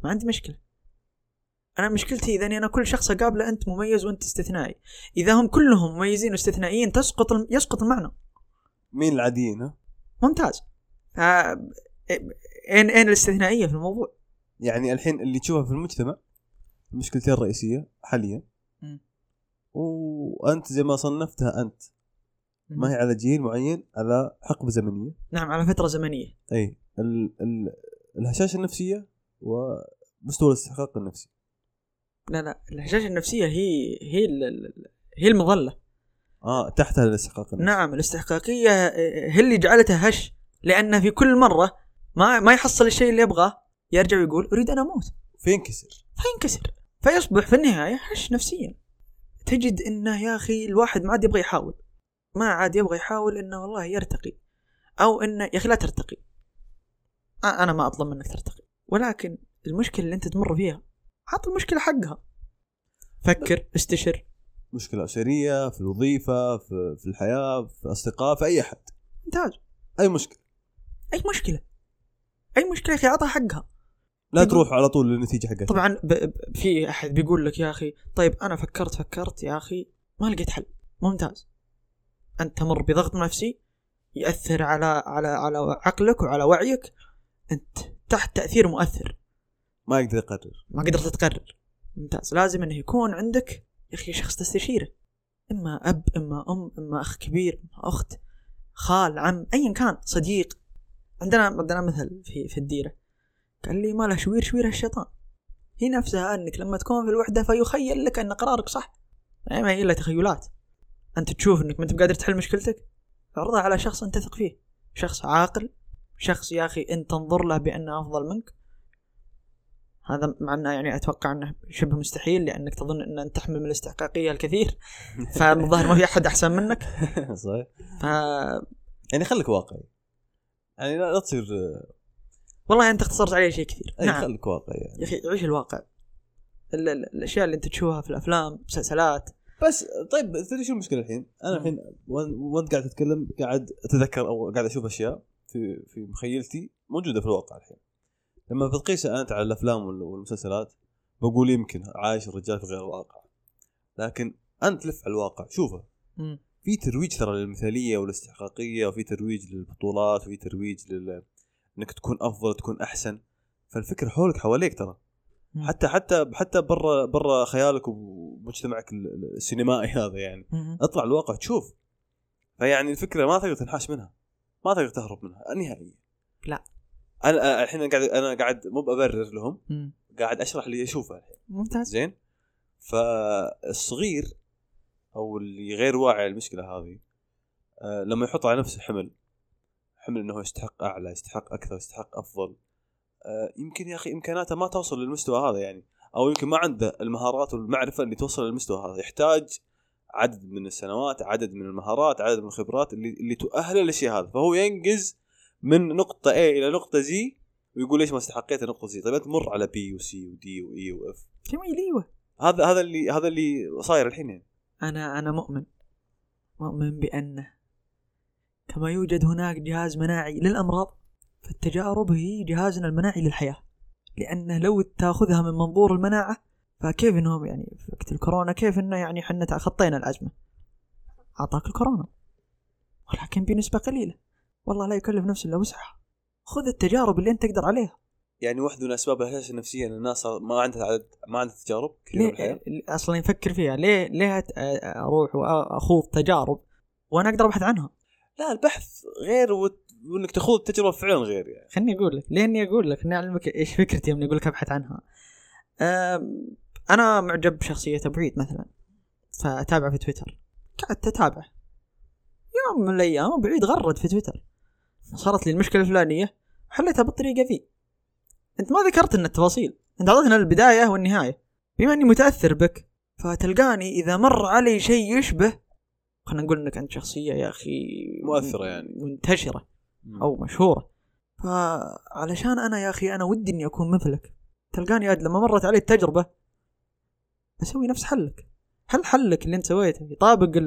ما عندي مشكلة. أنا مشكلتي إذا أنا كل شخص أقابله أنت مميز وأنت استثنائي. إذا هم كلهم مميزين واستثنائيين تسقط يسقط المعنى. مين العاديين ها؟ ممتاز. ف... اين أين الاستثنائية في الموضوع؟ يعني الحين اللي تشوفه في المجتمع المشكلتين الرئيسيه حاليا. م. وأنت زي ما صنفتها أنت ما هي على جيل معين على حقبة زمنية. نعم على فترة زمنية. إي ال ال الهشاشة النفسية ومستوى الاستحقاق النفسي. لا لا الهشاشه النفسية هي هي هي المظلة. آه تحتها الاستحقاق النفسي. نعم الاستحقاقية هي اللي جعلتها هش لأن في كل مرة ما ما يحصل الشيء اللي يبغاه يرجع ويقول أريد أن أموت. فينكسر. فينكسر. فيصبح في النهاية هش نفسيا. تجد إنه يا أخي الواحد ما عاد يبغى يحاول. ما عاد يبغى يحاول إنه والله يرتقي. أو إنه يا أخي لا ترتقي. أنا ما اطلب منك ترتقي. ولكن المشكلة اللي أنت تمر فيها عط المشكلة حقها. فكر استشر. مشكلة أسرية في الوظيفة في, في الحياة في الاصدقاء في أي احد ممتاز. أي مشكلة. أي مشكلة. أي مشكلة يا أخي عطها حقها. لا تروح على طول للنتيجة حقتها. طبعا ب... ب... في أحد بيقول لك يا أخي طيب أنا فكرت فكرت يا أخي ما لقيت حل. ممتاز. أنت تمر بضغط نفسي ياثر على على على عقلك وعلى وعيك. أنت تحت تأثير مؤثر. ما يقدر يقرر. ما قدرت تقرر. ممتاز. لازم إنه يكون عندك يا أخي شخص تستشيره. إما أب إما أم إما أخ كبير إما أخت خال عم ايا كان صديق. عندنا عندنا مثل في في الديرة. قال لي ما له شوير شوير الشيطان. هي نفسها إنك لما تكون في الوحدة فيخيل لك أن قرارك صح. يعني ما هي إلا تخيلات. أنت تشوف إنك ما أنت قادر تحل مشكلتك. اعرضها على شخص أنت تثق فيه. شخص عاقل. شخص يا أخي انت تنظر له بأنه أفضل منك. هذا مع إنه يعني أتوقع إنه شبه مستحيل لأنك تظن ان أنت تحمل من الاستحقاقية الكثير فالظاهر ما في أحد أحسن منك صحيح ف يعني خليك واقعي يعني لا, تصير والله أنت اختصرت عليه شيء كثير اي نعم. خليك واقعي يعني. يا أخي عيش الواقع ال- ال- الأشياء اللي أنت تشوفها في الأفلام مسلسلات بس طيب تدري شو المشكلة الحين؟ أنا الحين وأنت قاعد تتكلم قاعد أتذكر أو قاعد أشوف أشياء في في مخيلتي موجودة في الواقع الحين. لما بتقيسها أنت على الأفلام وال- والمسلسلات بقول يمكن عايش الرجال في غير الواقع. لكن أنت لف على الواقع شوفه. في ترويج ترى للمثالية والاستحقاقية وفي ترويج للبطولات وفي ترويج لل إنك تكون أفضل تكون أحسن فالفكرة حولك حواليك ترى مم. حتى حتى حتى برا برا خيالك ومجتمعك ال- ال- السينمائي هذا يعني مم. اطلع الواقع تشوف فيعني الفكرة ما تقدر تنحاش منها ما تقدر تهرب منها نهائيا لا. أنا الحين قاعد أنا قاعد مو ببرر لهم. قاعد أشرح اللي أشوفه الحين. ممتاز. زين؟ فالصغير أو اللي غير واعي المشكلة هذه آه، لما يحط على نفسه حمل حمل إنه يستحق أعلى يستحق أكثر يستحق أفضل آه، يمكن يا أخي إمكاناته ما توصل للمستوى هذا يعني. أو يمكن ما عنده المهارات والمعرفة اللي توصل للمستوى هذا. يحتاج عدد من السنوات عدد من المهارات عدد من الخبرات اللي اللي تؤهله للشيء هذا. فهو ينقز من نقطة A إلى نقطة Z ويقول ليش ما استحقيت نقطه Z طيب أنت مر على بي وسي ودي واي واف جميل إيوه. هذا هذا اللي هذا اللي صاير الحين يعني. أنا أنا مؤمن. مؤمن بأنه كما يوجد هناك جهاز مناعي للأمراض فالتجارب هي جهازنا المناعي للحياة. لأنه لو تأخذها من منظور المناعة فكيف إنهم يعني في وقت الكورونا كيف إنه يعني إحنا تخطينا الأزمة؟ أعطاك الكورونا ولكن بنسبة قليلة. والله لا يكلف نفسا إلا وسعها. خذ التجارب اللي أنت تقدر عليها. يعني واحدة من أسباب الهشاشه النفسيه إن الناس ما عندها عدد ما عندها تجارب ليه؟ أصلا يفكر فيها. ليه ليه أروح وأخوض تجارب وأنا أقدر أبحث عنها؟ لا البحث غير وت- وإنك تخوض التجربه فعلا غير يعني. خليني أقول لك. لأني أقول لك خليني أعلمك إيش فكرتي لما أقول لك أبحث عنها. أنا معجب بشخصية أبو عيد مثلا. فأتابعه في تويتر. قعدت أتابعه. يوم من الأيام أبو عيد غرد في تويتر. صارت لي المشكلة الفلانية حليتها بالطريقة ذي. أنت ما ذكرت إن التفاصيل أنت أعطيتنا البداية والنهاية. بما إني متأثر بك فتلقاني إذا مر علي شيء يشبه خلينا نقول إنك أنت شخصية يا أخي مؤثرة يعني. منتشرة أو مشهورة. فعلشان أنا يا أخي أنا ودي إني أكون مثلك. تلقاني عاد لما مرت علي التجربة أسوي نفس حلك. هل حلك اللي أنت سويته يطابق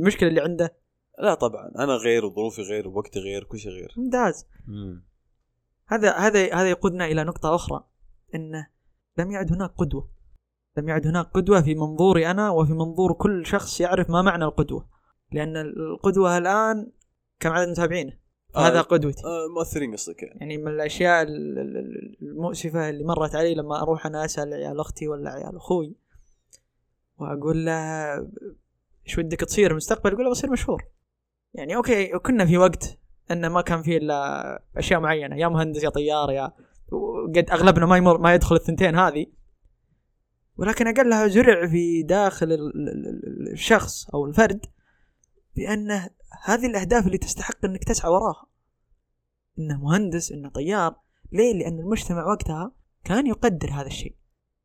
المشكلة اللي عنده؟ لا طبعا أنا غير وظروفي غير ووقتي غير كل شيء غير. ممتاز. هذا هذا هذا يقودنا إلى نقطة أخرى انه لم يعد هناك قدوة. لم يعد هناك قدوة في منظوري أنا وفي منظور كل شخص يعرف ما معنى القدوة. لأن القدوة الآن كم عدد متابعينه؟ هذا آه. قدوتي. آه مؤثرين قصدك يعني. يعني من الأشياء ال- ال- ال- المؤسفة اللي مرت علي لما أروح أنا أسأل عيال أختي ولا عيال أخوي وأقول له إيش ودك تصير المستقبل يقول له بصير مشهور. يعني أوكي كنا في وقت انه ما كان فيه إلا أشياء معينة. يا مهندس يا طيار يا قد أغلبنا ما يمر ما يدخل الثنتين هذه. ولكن أقلها زرع في داخل ال- ال- ال- الشخص أو الفرد بانه هذه الأهداف اللي تستحق إنك تسعى وراها. إنه مهندس إنه طيار. ليه؟ لأن المجتمع وقتها كان يقدر هذا الشيء.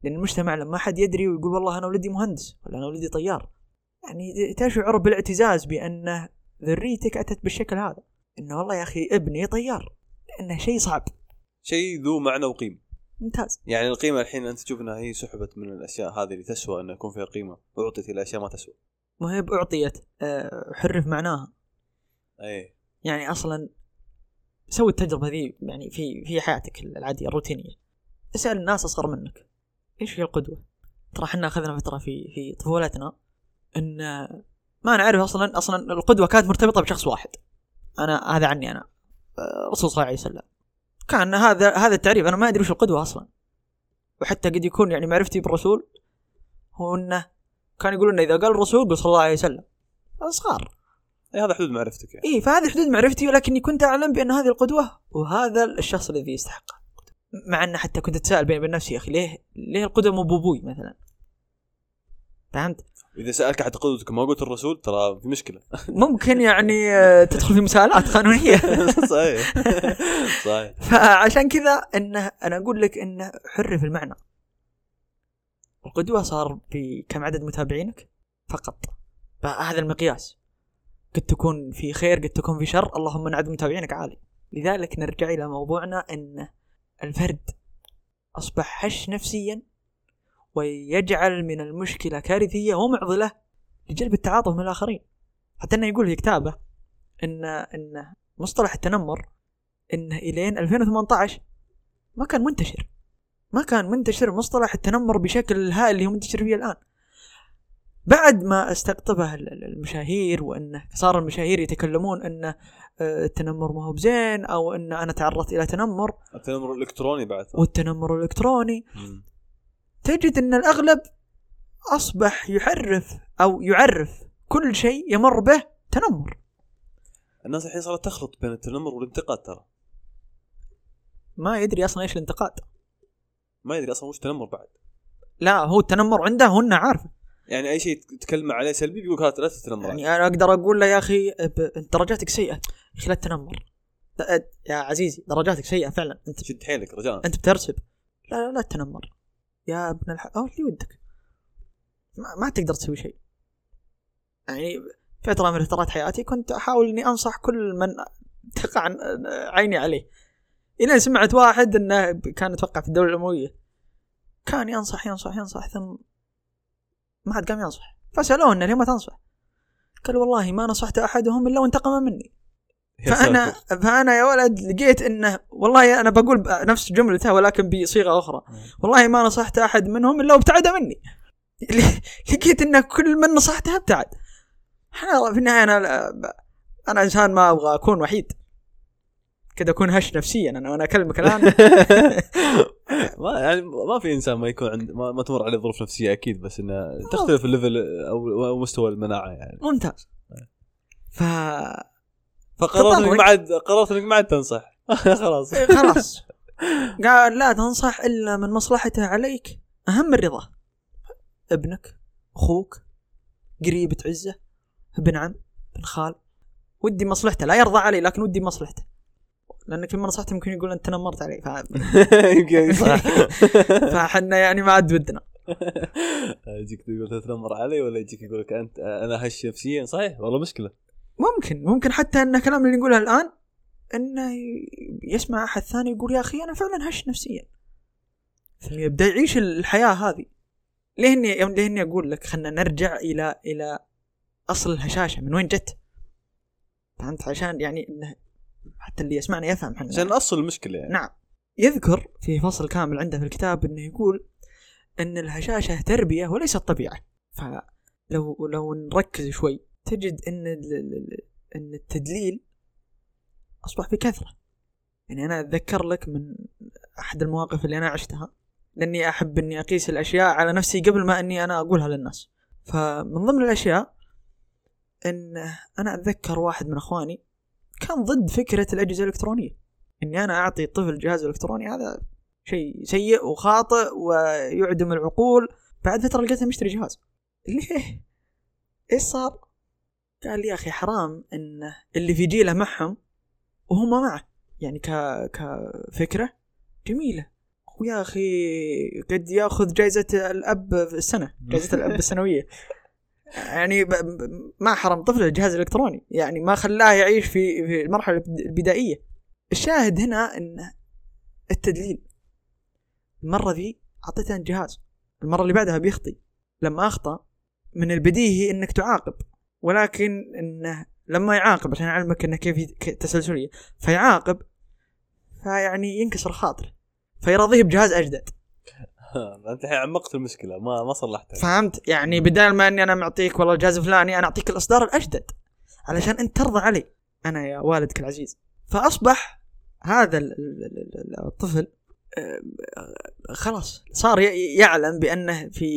لأن المجتمع لما حد يدري ويقول والله أنا ولدي مهندس ولا أنا ولدي طيار. يعني تشعر بالإعتزاز بان ذريتك أتت بالشكل هذا. إنه والله يا أخي ابني طيار لأنه شيء صعب. شيء ذو معنى وقيمة. ممتاز. يعني القيمة الحين أنت تشوف إنها هي سحبت من الأشياء هذه اللي تسوى إنه يكون فيها قيمة واعطت إلى أشياء ما تسوى. ما هي اعطيت آه، حرف معناها. أي. يعني أصلا سوي التجربة ذي يعني في في حياتك العادية الروتينية. اسأل الناس أصغر منك. إيش هي القدوة؟ ترى إحنا أخذنا فترة في في طفولتنا إن ما نعرف أصلا أصلا القدوة كانت مرتبطة بشخص واحد. أنا هذا عني أنا. الرسول صلى الله عليه وسلم. كان هذا هذا التعريف أنا ما أدري وش القدوة أصلا. وحتى قد يكون يعني معرفتي بالرسول هو إنه كان يقولون إذا قال الرسول قل صلى الله عليه وسلم. صغار. اي هذا حدود معرفتك يعني. اي فهذه حدود معرفتي ولكني كنت أعلم بأن هذه القدوة وهذا الشخص الذي يستحقها مع ان حتى كنت أتساءل بيني وبين نفسي يا أخي ليه ليه القدوة مو بأبوي مثلا؟ فهمت؟ إذا سألك احد قدوتك ما قلت الرسول ترى في مشكلة. ممكن يعني آه، تدخل في مساءلات قانونية. صحيح. صحيح. فعشان كذا إنه أنا أقول لك إنه حرف المعنى. القدوة صار بكم عدد متابعينك؟ فقط. فهذا المقياس. قد تكون في خير قد تكون في شر اللهم إن عدد متابعينك عالي. لذلك نرجع إلى موضوعنا إن الفرد أصبح هش نفسيا ويجعل من المشكلة كارثية ومعضلة لجلب التعاطف من الآخرين. حتى إنه يقول في كتابه ان إن مصطلح التنمر انه إلين 2018 ما كان منتشر. ما كان منتشر مصطلح التنمر بشكل الهائل اللي هو منتشر فيه الآن. بعد ما استقطبه ال- ال- المشاهير وانه صار المشاهير يتكلمون انه آه، التنمر ما هو بزين أو إن أنا تعرضت إلى تنمر. التنمر الإلكتروني بعد. والتنمر الإلكتروني. مم. تجد إن الأغلب أصبح يحرف أو يعرف كل شيء يمر به تنمر. الناس الحين صارت تخلط بين التنمر والانتقاد ترى. ما يدري أصلا إيش الانتقاد. ما يدري أصلا وش تنمر بعد. لا هو التنمر عنده هن عارفه يعني أي شيء تتكلم عليه سلبي بيقول هذا لا تتنمر. يعني أنا أقدر أقول له يا أخي درجاتك سيئة. يا أخي لا تنمر لا- يا عزيزي درجاتك سيئة فعلا. أنت شد حيلك رجاء. أنت بترسب لا لا لا تنمر يا ابن الح... أو اللي ودك. ما, ما تقدر تسوي شيء. يعني فترة من فترات حياتي كنت أحاول إني أنصح كل من تقع عيني عليه. إلى سمعت واحد إنه كان أتوقع في الدولة الأموية. كان ينصح ينصح ينصح ثم ما عاد قام ينصح. فسألوه انه ليه ما تنصح؟ قال والله ما نصحت أحدهم إلا وانتقم مني. فأنا. فأنا يا ولد لقيت إنه والله أنا بقول نفس جملته ولكن بصيغة أخرى. والله ما نصحت أحد منهم إلا وابتعد مني. لقيت إن كل من نصحته ابتعد. أنا في النهاية أنا أنا إنسان ما أبغى أكون وحيد. كذا أكون هش نفسيا أنا وأنا أكلمك الآن. ما يعني ما في إنسان ما يكون عند ما, ما تمر عليه ظروف نفسية أكيد بس إنه تختلف الليفل أو مستوى المناعة يعني. ممتاز. ف فقررت إنك. ما عاد قررت إنك ما عاد تنصح. خلاص. خلاص. قال لا تنصح إلا من مصلحته عليك. أهم من رضاه ابنك أخوك قريب تعزه ابن عم ابن خال. ودي مصلحته. لا يرضى علي لكن ودي مصلحته. لانك لما نصحته ممكن يقول أنت تنمرت علي ف... يمكن صح. فحنا يعني ما عاد ودنا. يجيك تقول تتنمر علي ولا يجيك يقول لك أنت أنا هش نفسيا. صحيح والله مشكلة. ممكن ممكن حتى أن الكلام اللي نقوله الآن أنه يسمع أحد ثاني يقول يا أخي أنا فعلا هش نفسيا. يبدا يعيش الحياة هذه. ليه اني يوم- ليه إني أقول لك خلينا نرجع إلى إلى أصل الهشاشة من وين جت؟ فهمت؟ عشان يعني إنه حتى اللي يسمعنا يفهم حنا. عشان اصل المشكلة يعني. نعم. يذكر في فصل كامل عنده في الكتاب إنه يقول إن الهشاشة تربية وليست طبيعة. فلو لو نركز شوي. تجد إن إن التدليل أصبح بكثره يعني أنا أتذكر لك من أحد المواقف اللي أنا عشتها لأني أحب إني أقيس الأشياء على نفسي قبل ما إني أنا أقولها للناس. فمن ضمن الأشياء إن أنا أتذكر واحد من أخواني كان ضد فكرة الأجهزة الإلكترونية. إني أنا أعطي طفل جهاز إلكتروني هذا شيء سيء وخاطئ ويعدم العقول. بعد فترة لقيته مشتري جهاز. ليه؟ إيش صار؟ قال لي يا أخي حرام إن اللي في جيله معهم وهم معه يعني ك كفكرة جميلة. ويا أخي قد يأخذ جائزه الأب في السنة جائزه الأب السنوية. يعني ما حرم طفله الجهاز الالكتروني يعني ما خلاه يعيش في في المرحلة البدائية. الشاهد هنا إن التدليل. المرة ذي اعطيته الجهاز المرة اللي بعدها بيخطي. لما أخطأ من البديهي إنك تعاقب. ولكن إنه لما يعاقب عشان أعلمك إنه كيف تسلسلية. فيعاقب فيعني ينكسر خاطره فيرضيه بجهاز أجدد. أنت الحين عمقت المشكلة ما ما صلحتها. فهمت؟ يعني بدال ما إني أنا معطيك والله الجهاز الفلاني أنا أعطيك الإصدار الأجدد علشان أنت ترضى علي. أنا يا والدك العزيز. فأصبح هذا ال- ال- ال- ال- الطفل آه، خلاص صار يعلم بأنه في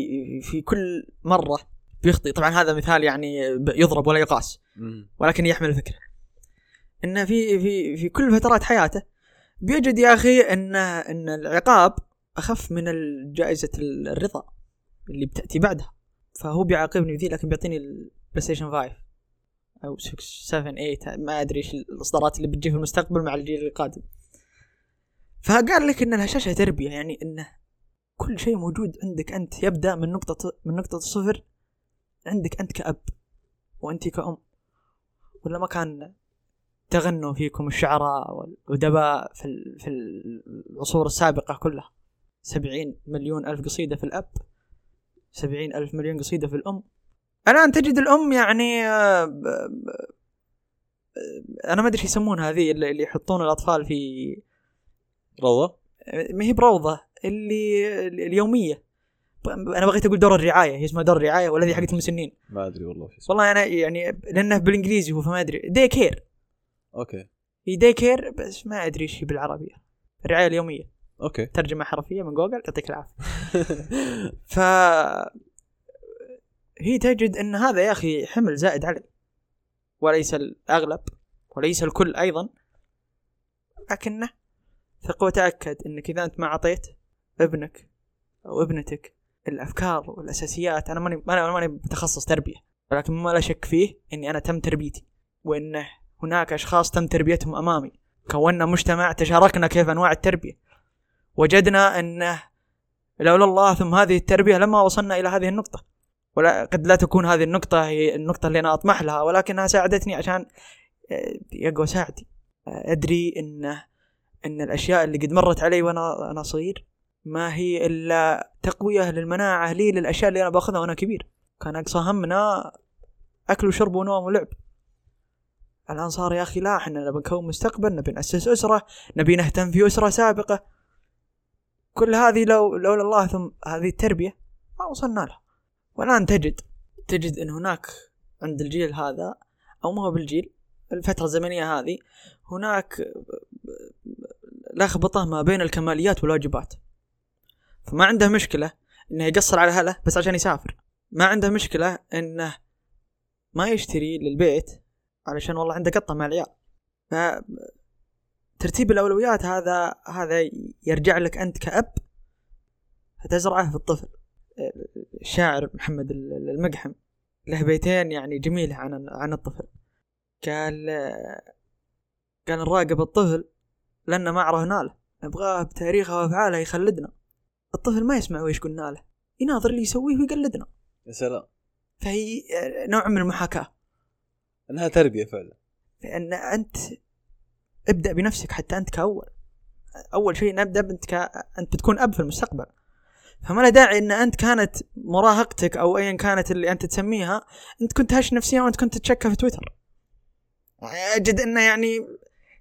في كل مرة بيخطي طبعا هذا مثال يعني يضرب ولا يقاس. ولكن يحمل الفكرة انه في في في كل فترات حياته بيجد يا أخي إن إن العقاب أخف من جائزه الرضا اللي بتأتي بعدها. فهو بيعاقبني بذي لكن بيعطيني ال PlayStation 5 أو 6 7 8 ما أدري إيش الإصدارات اللي بتجي في المستقبل مع الجيل القادم. فقال لك إن الهشاشة تربية يعني انه كل شيء موجود عندك أنت يبدأ من نقطة من نقطة الصفر عندك أنت كأب وأنت كأم. ولا ما كان تغنوا فيكم الشعراء والأدباء في في العصور السابقة كلها. سبعين مليون ألف قصيدة في الأب سبعين ألف مليون قصيدة في الأم. الآن تجد الأم يعني آه، أنا ما أدري إيش يسمون هذه اللي يحطون الأطفال في روضة؟ ما هي بروضة اللي اليومية. أنا بغيت أقول دور الرعاية هي اسمها دور الرعاية ولا هي حقت المسنين. ما أدري والله شو والله أنا يعني لأنه بالإنجليزي هو فما أدري. دي كير أوكي. هي daycare بس ما أدري إيش هي بالعربية. الرعاية اليومية. okay. ترجمة حرفية من جوجل يعطيك العافية. ف هي تجد إن هذا يا أخي حمل زائد علي. وليس الأغلب وليس الكل أيضا. لكنه ثق وتأكد إنك إذا أنت ما أعطيت ابنك أو ابنتك الأفكار والأساسيات. أنا ماني أنا ماني متخصص تربية ولكن ما لا شك فيه إني أنا تم تربيتي وانه هناك أشخاص تم تربيتهم أمامي. كونا مجتمع تشاركنا كيف أنواع التربية. وجدنا انه لولا الله ثم هذه التربية لما وصلنا إلى هذه النقطة. ولا قد لا تكون هذه النقطة هي النقطة اللي أنا أطمح لها ولكنها ساعدتني عشان آه، يقوى ساعدي. آه، أدري ان إن الأشياء اللي قد مرت علي وأنا أنا صغير ما هي إلا تقوية للمناعة لي للأشياء اللي أنا باخذها وأنا كبير. كان أقصى همنا أكل وشرب ونوم ولعب. الآن صار يا أخي لا إحنا نبي نكون مستقبل نبي نأسس أسرة نبي نهتم في أسرة سابقة. كل هذه لو لولا الله ثم هذه التربية ما وصلنا لها. والآن تجد تجد إن هناك عند الجيل هذا أو ما هو بالجيل الفترة الزمنية هذه هناك لخبطة ما بين الكماليات والواجبات. فما عنده مشكلة إنه يقصر على اهله بس عشان يسافر. ما عنده مشكلة إنه ما يشتري للبيت علشان والله عنده قطة مع العيال. ف ترتيب الأولويات هذا هذا يرجع لك أنت كأب فتزرعه في الطفل. الشاعر محمد المقحم له بيتين يعني جميلة عن عن الطفل. قال قال نراقب الطفل لأن ما عرفنا له نبغاه بتاريخه وأفعاله يخلدنا. الطفل ما يسمع ويش قلنا له. يناظر اللي يسويه ويقلدنا. يا سلام. فهي نوع من المحاكاة. إنها تربية فعلا. لأن أنت ابدأ بنفسك حتى أنت كأول. أول شيء نبدأ أنت ك... أنت بتكون أب في المستقبل. فما له داعي إن أنت كانت مراهقتك أو ايا كانت اللي أنت تسميها أنت كنت هش نفسيا وأنت كنت تتشكى في تويتر. أجد إنه يعني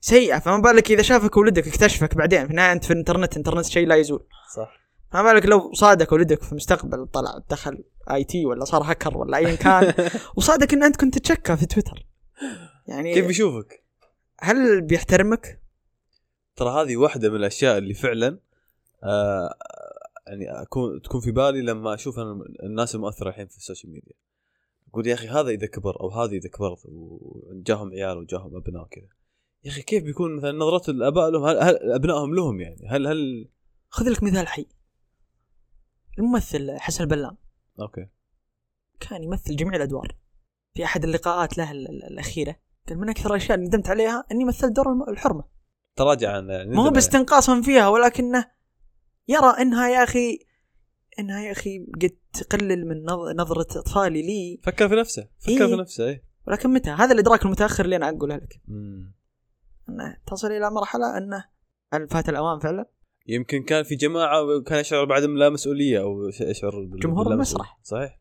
سيئة. فما بالك إذا شافك ولدك اكتشفك بعدين. في النهاية أنت في الإنترنت الانترنت شيء لا يزول. صح. فما بالك لو صادك ولدك في المستقبل طلع دخل IT ولا صار هكر ولا ايا كان. وصادك إن أنت كنت تتشكى في تويتر. يعني كيف بيشوفك؟ هل بيحترمك؟ ترى هذه واحدة من الأشياء اللي فعلا آه يعني اكون تكون في بالي لما أشوف أنا الناس المؤثرة الحين في ال social media. أقول يا أخي هذا إذا كبر أو هذه إذا كبرت وجاهم عيال وجاهم أبناء وكذا يا أخي كيف بيكون مثلا نظرة الآباء لهم؟ هل, هل أبنائهم لهم يعني؟ هل هل خذ لك مثال حي. الممثل حسن البلام. أوكي. كان يمثل جميع الأدوار. في أحد اللقاءات له ال- ال- الأخيرة. قال من أكثر الأشياء اللي ندمت عليها إني مثلت دور الحرمة. تراجع عن ما هو باستنقاصا فيها ولكنه يرى إنها يا أخي إنها يا أخي قد تقلل من نظ- نظرة إطفالي لي. فكر في نفسه فكر إيه. في نفسه اي ولكن متى؟ هذا الإدراك المتأخر اللي أنا أقوله لك. إنه تصل إلى مرحلة إنه هل فات الأوان فعلا؟ يمكن كان في جماعة وكان يشعر بعدم لا مسؤولية أو يشعر بال- جمهور المسرح. صحيح.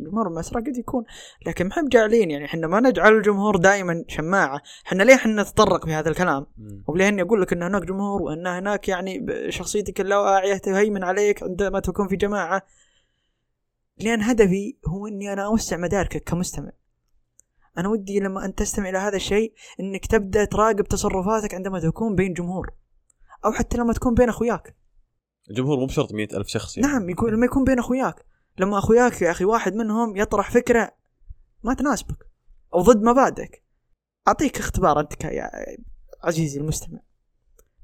جمهور المسرح قد يكون لكن ما جاعلين يعني إحنا ما نجعل الجمهور دائما شماعة. إحنا ليه إحنا نتطرق في هذا الكلام. وليه اني أقول لك إن هناك جمهور وإن هناك يعني شخصيتك اللاواعيه تهيمن عليك عندما تكون في جماعة. لأن هدفي هو إني أنا أوسع مداركك كمستمع. أنا ودي لما أنت تستمع إلى هذا الشيء إنك تبدأ تراقب تصرفاتك عندما تكون بين جمهور. أو حتى لما تكون بين أخوياك. الجمهور مو بشرط مئة ألف شخص يعني. نعم يكون لما يكون بين أخوياك. لما أخوياك يا أخي واحد منهم يطرح فكرة ما تناسبك أو ضد مبادئك أعطيك اختبار أنت يا عزيزي المستمع.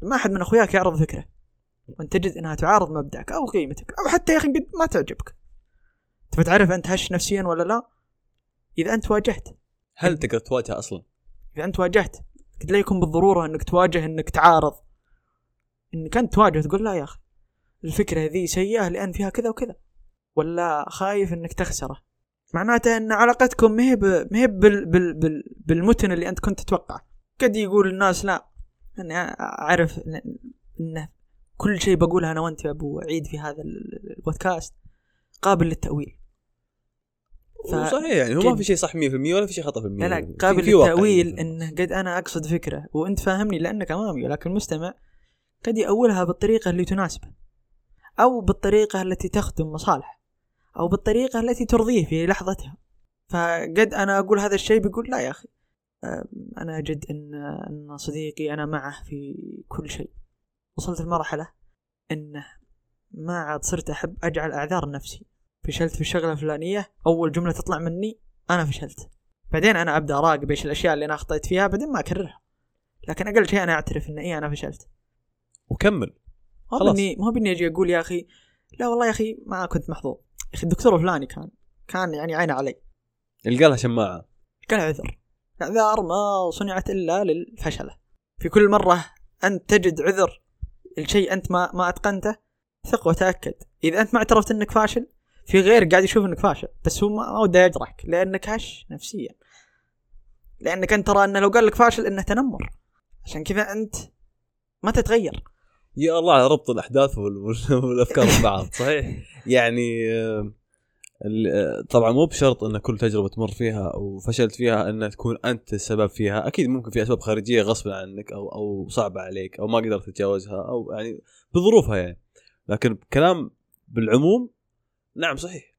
لما أحد من أخوياك يعرض فكرة. وأنت تجد إنها تعارض مبدأك أو قيمتك أو حتى يا أخي قد ما تعجبك. تبى تعرف أنت هش نفسيا ولا لا؟ إذا أنت واجهت. هل تقدر تواجه أصلا؟ إذا أنت واجهت قد لا يكون بالضرورة أنك تواجه أنك تعارض. انك انت تواجه تقول لا يا أخي الفكرة ذي سيئة لأن فيها كذا وكذا ولا خايف إنك تخسره. معناته إن علاقتكم مهب مهب بال بال بال بالمتن اللي أنت كنت تتوقعه قد يقول الناس لا أنا أعرف انه كل شيء بقوله أنا وأنت يا أبو عيد في هذا البودكاست قابل للتأويل. ف... صحيح يعني هو ما في شيء صح 100% ولا في شيء خطأ في المية. لا لا قابل للتأويل انه قد أنا أقصد فكرة وأنت فاهمني لأنك أمامي ولكن المستمع قد يأولها بالطريقة اللي تناسبه أو بالطريقة التي تخدم مصالح أو بالطريقة التي ترضيه في لحظتها. فقد أنا أقول هذا الشيء بيقول لا يا أخي. أنا اجد إن إن صديقي أنا معه في كل شيء. وصلت لمرحله إنه ما عاد صرت أحب أجعل أعذار نفسي. فشلت في الشغلة الفلانية أول جملة تطلع مني أنا فشلت. بعدين أنا أبدأ أراقب إيش الأشياء اللي أنا أخطيت فيها بعدين ما أكررها. لكن أقل شيء أنا أعترف إن إي أنا فشلت. وكمل. ما هو بني ما هو بني أجي أقول يا أخي لا والله يا أخي ما كنت محظوظ. يا أخي الدكتور الفلاني كان كان يعني عينه علي. يلقى لها شماعة. قال عذر. الاعذار ما صنعت إلا للفشلة. في كل مرة أنت تجد عذر الشيء أنت ما ما أتقنته ثق وتأكد. إذا أنت ما اعترفت إنك فاشل في غير قاعد يشوف إنك فاشل. بس هو ما وده يجرحك لأنك هش نفسيا. لأنك أنت ترى إنه لو قال لك فاشل إنه تنمر. عشان كذا أنت ما تتغير. يا الله على ربط الأحداث والأفكار ببعض صحيح؟ يعني طبعا مو بشرط إن كل تجربة تمر فيها وفشلت فيها ان تكون أنت السبب فيها أكيد ممكن في أسباب خارجية غصبا عنك أو أو صعبة عليك أو ما قدرت تتجاوزها أو يعني بظروفها يعني. لكن كلام بالعموم نعم صحيح.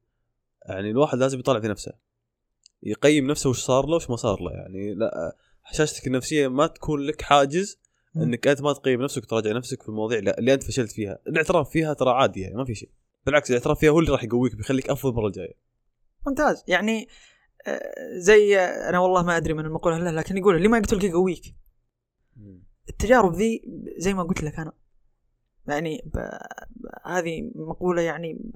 يعني الواحد لازم يطلع في نفسه. يقيم نفسه وش صار له وش ما صار له يعني. لا هشاشتك النفسية ما تكون لك حاجز إنك أنت ما تقيم نفسك وتراجع نفسك في المواضيع اللي أنت فشلت فيها. الاعتراف فيها ترى عادي يعني ما في شيء. بالعكس الاعتراف فيها هو اللي راح يقويك بيخليك أفضل المرة الجاية. ممتاز. يعني آه، زي أنا والله ما أدري من المقولة لا لكن يقول اللي ما يقتلك يقويك. التجارب ذي زي ما قلت لك أنا. يعني هذه مقولة يعني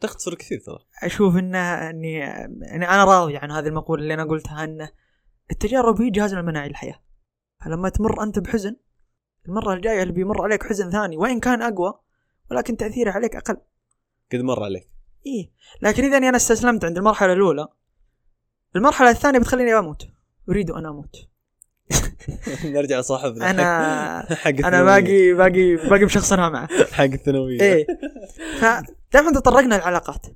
تختصر كثير ترى. أشوف انه إني يعني أنا راضي عن هذه المقولة اللي أنا قلتها انه التجارب هي جهاز المناعي للحياه فلما تمر أنت بحزن المرة الجاية اللي بيمر عليك حزن ثاني وإن كان أقوى ولكن تأثيره عليك أقل. قد مر عليك. إيه. لكن إذا أنا استسلمت عند المرحلة الأولى المرحلة الثانية بتخليني أموت. أريد أن أموت. نرجع صاحبنا أنا حق أنا باقي باقي باقي بشخص أنا معه. حق الثانوية. إيه. فدائما تطرقنا العلاقات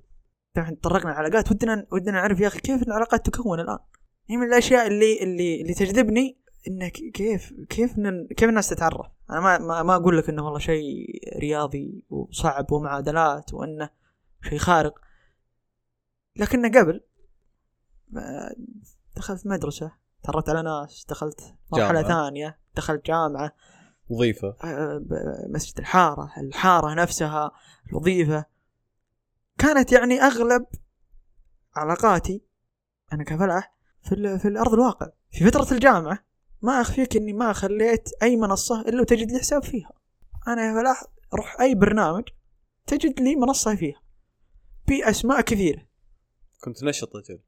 دائما تطرقنا العلاقات ودنا ودنا نعرف يا أخي كيف العلاقات تكون الآن؟ هي من الأشياء اللي اللي اللي تجذبني إنه كيف كيف كيف الناس تتعرف؟ أنا ما ما, ما أقول لك إنه والله شيء رياضي وصعب ومعادلات وإنه شيء خارق. لكنه قبل دخلت مدرسة تعرفت على ناس دخلت مرحلة. ثانية دخلت جامعة. وظيفة. آه، مسجد الحارة الحارة نفسها الوظيفة. كانت يعني أغلب علاقاتي أنا كفلاح في, في الأرض الواقع. في فترة الجامعة ما أخفيك إني ما خليت أي منصة إلا وتجد لي حساب فيها. أنا يا فلاح روح أي برنامج تجد لي منصة فيها. بأسماء كثيرة. كنت نشط أجل.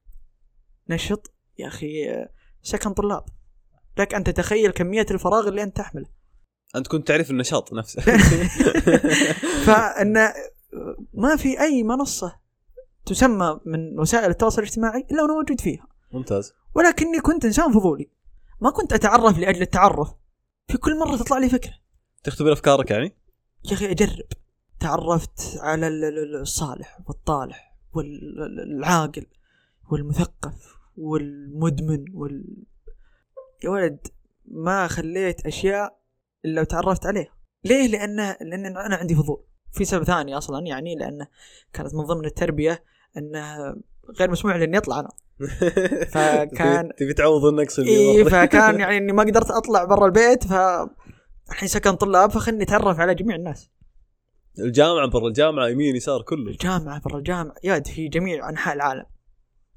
نشط؟ يا أخي سكن طلاب. لك أن تتخيل كمية الفراغ اللي أنت تحمله. أنت كنت تعرف النشاط نفسه. فأن ما في أي منصة تسمى من وسائل التواصل الاجتماعي إلا وأنا موجود فيها. ممتاز. ولكني كنت إنسان فضولي. ما كنت أتعرف لأجل التعرف. في كل مرة تطلع لي فكرة. تختبر أفكارك يعني؟ يا أخي أجرب. تعرفت على الصالح والطالح والعاقل والمثقف والمدمن وال يا ولد ما خليت أشياء إلا وتعرفت عليها. ليه؟ لأنه لأن أنا عندي فضول. في سبب ثاني أصلا يعني لأنه كانت من ضمن التربية أنه غير مسموح لي اني اطلع أنا. فكان تبي تعوض النقص اللي اي فكان يعني إني ما قدرت أطلع برا البيت ف الحين سكن طلاب فخلني أتعرف على جميع الناس. الجامعة برا الجامعة يمين يسار كله. الجامعة برا الجامعة. ياد في جميع أنحاء العالم.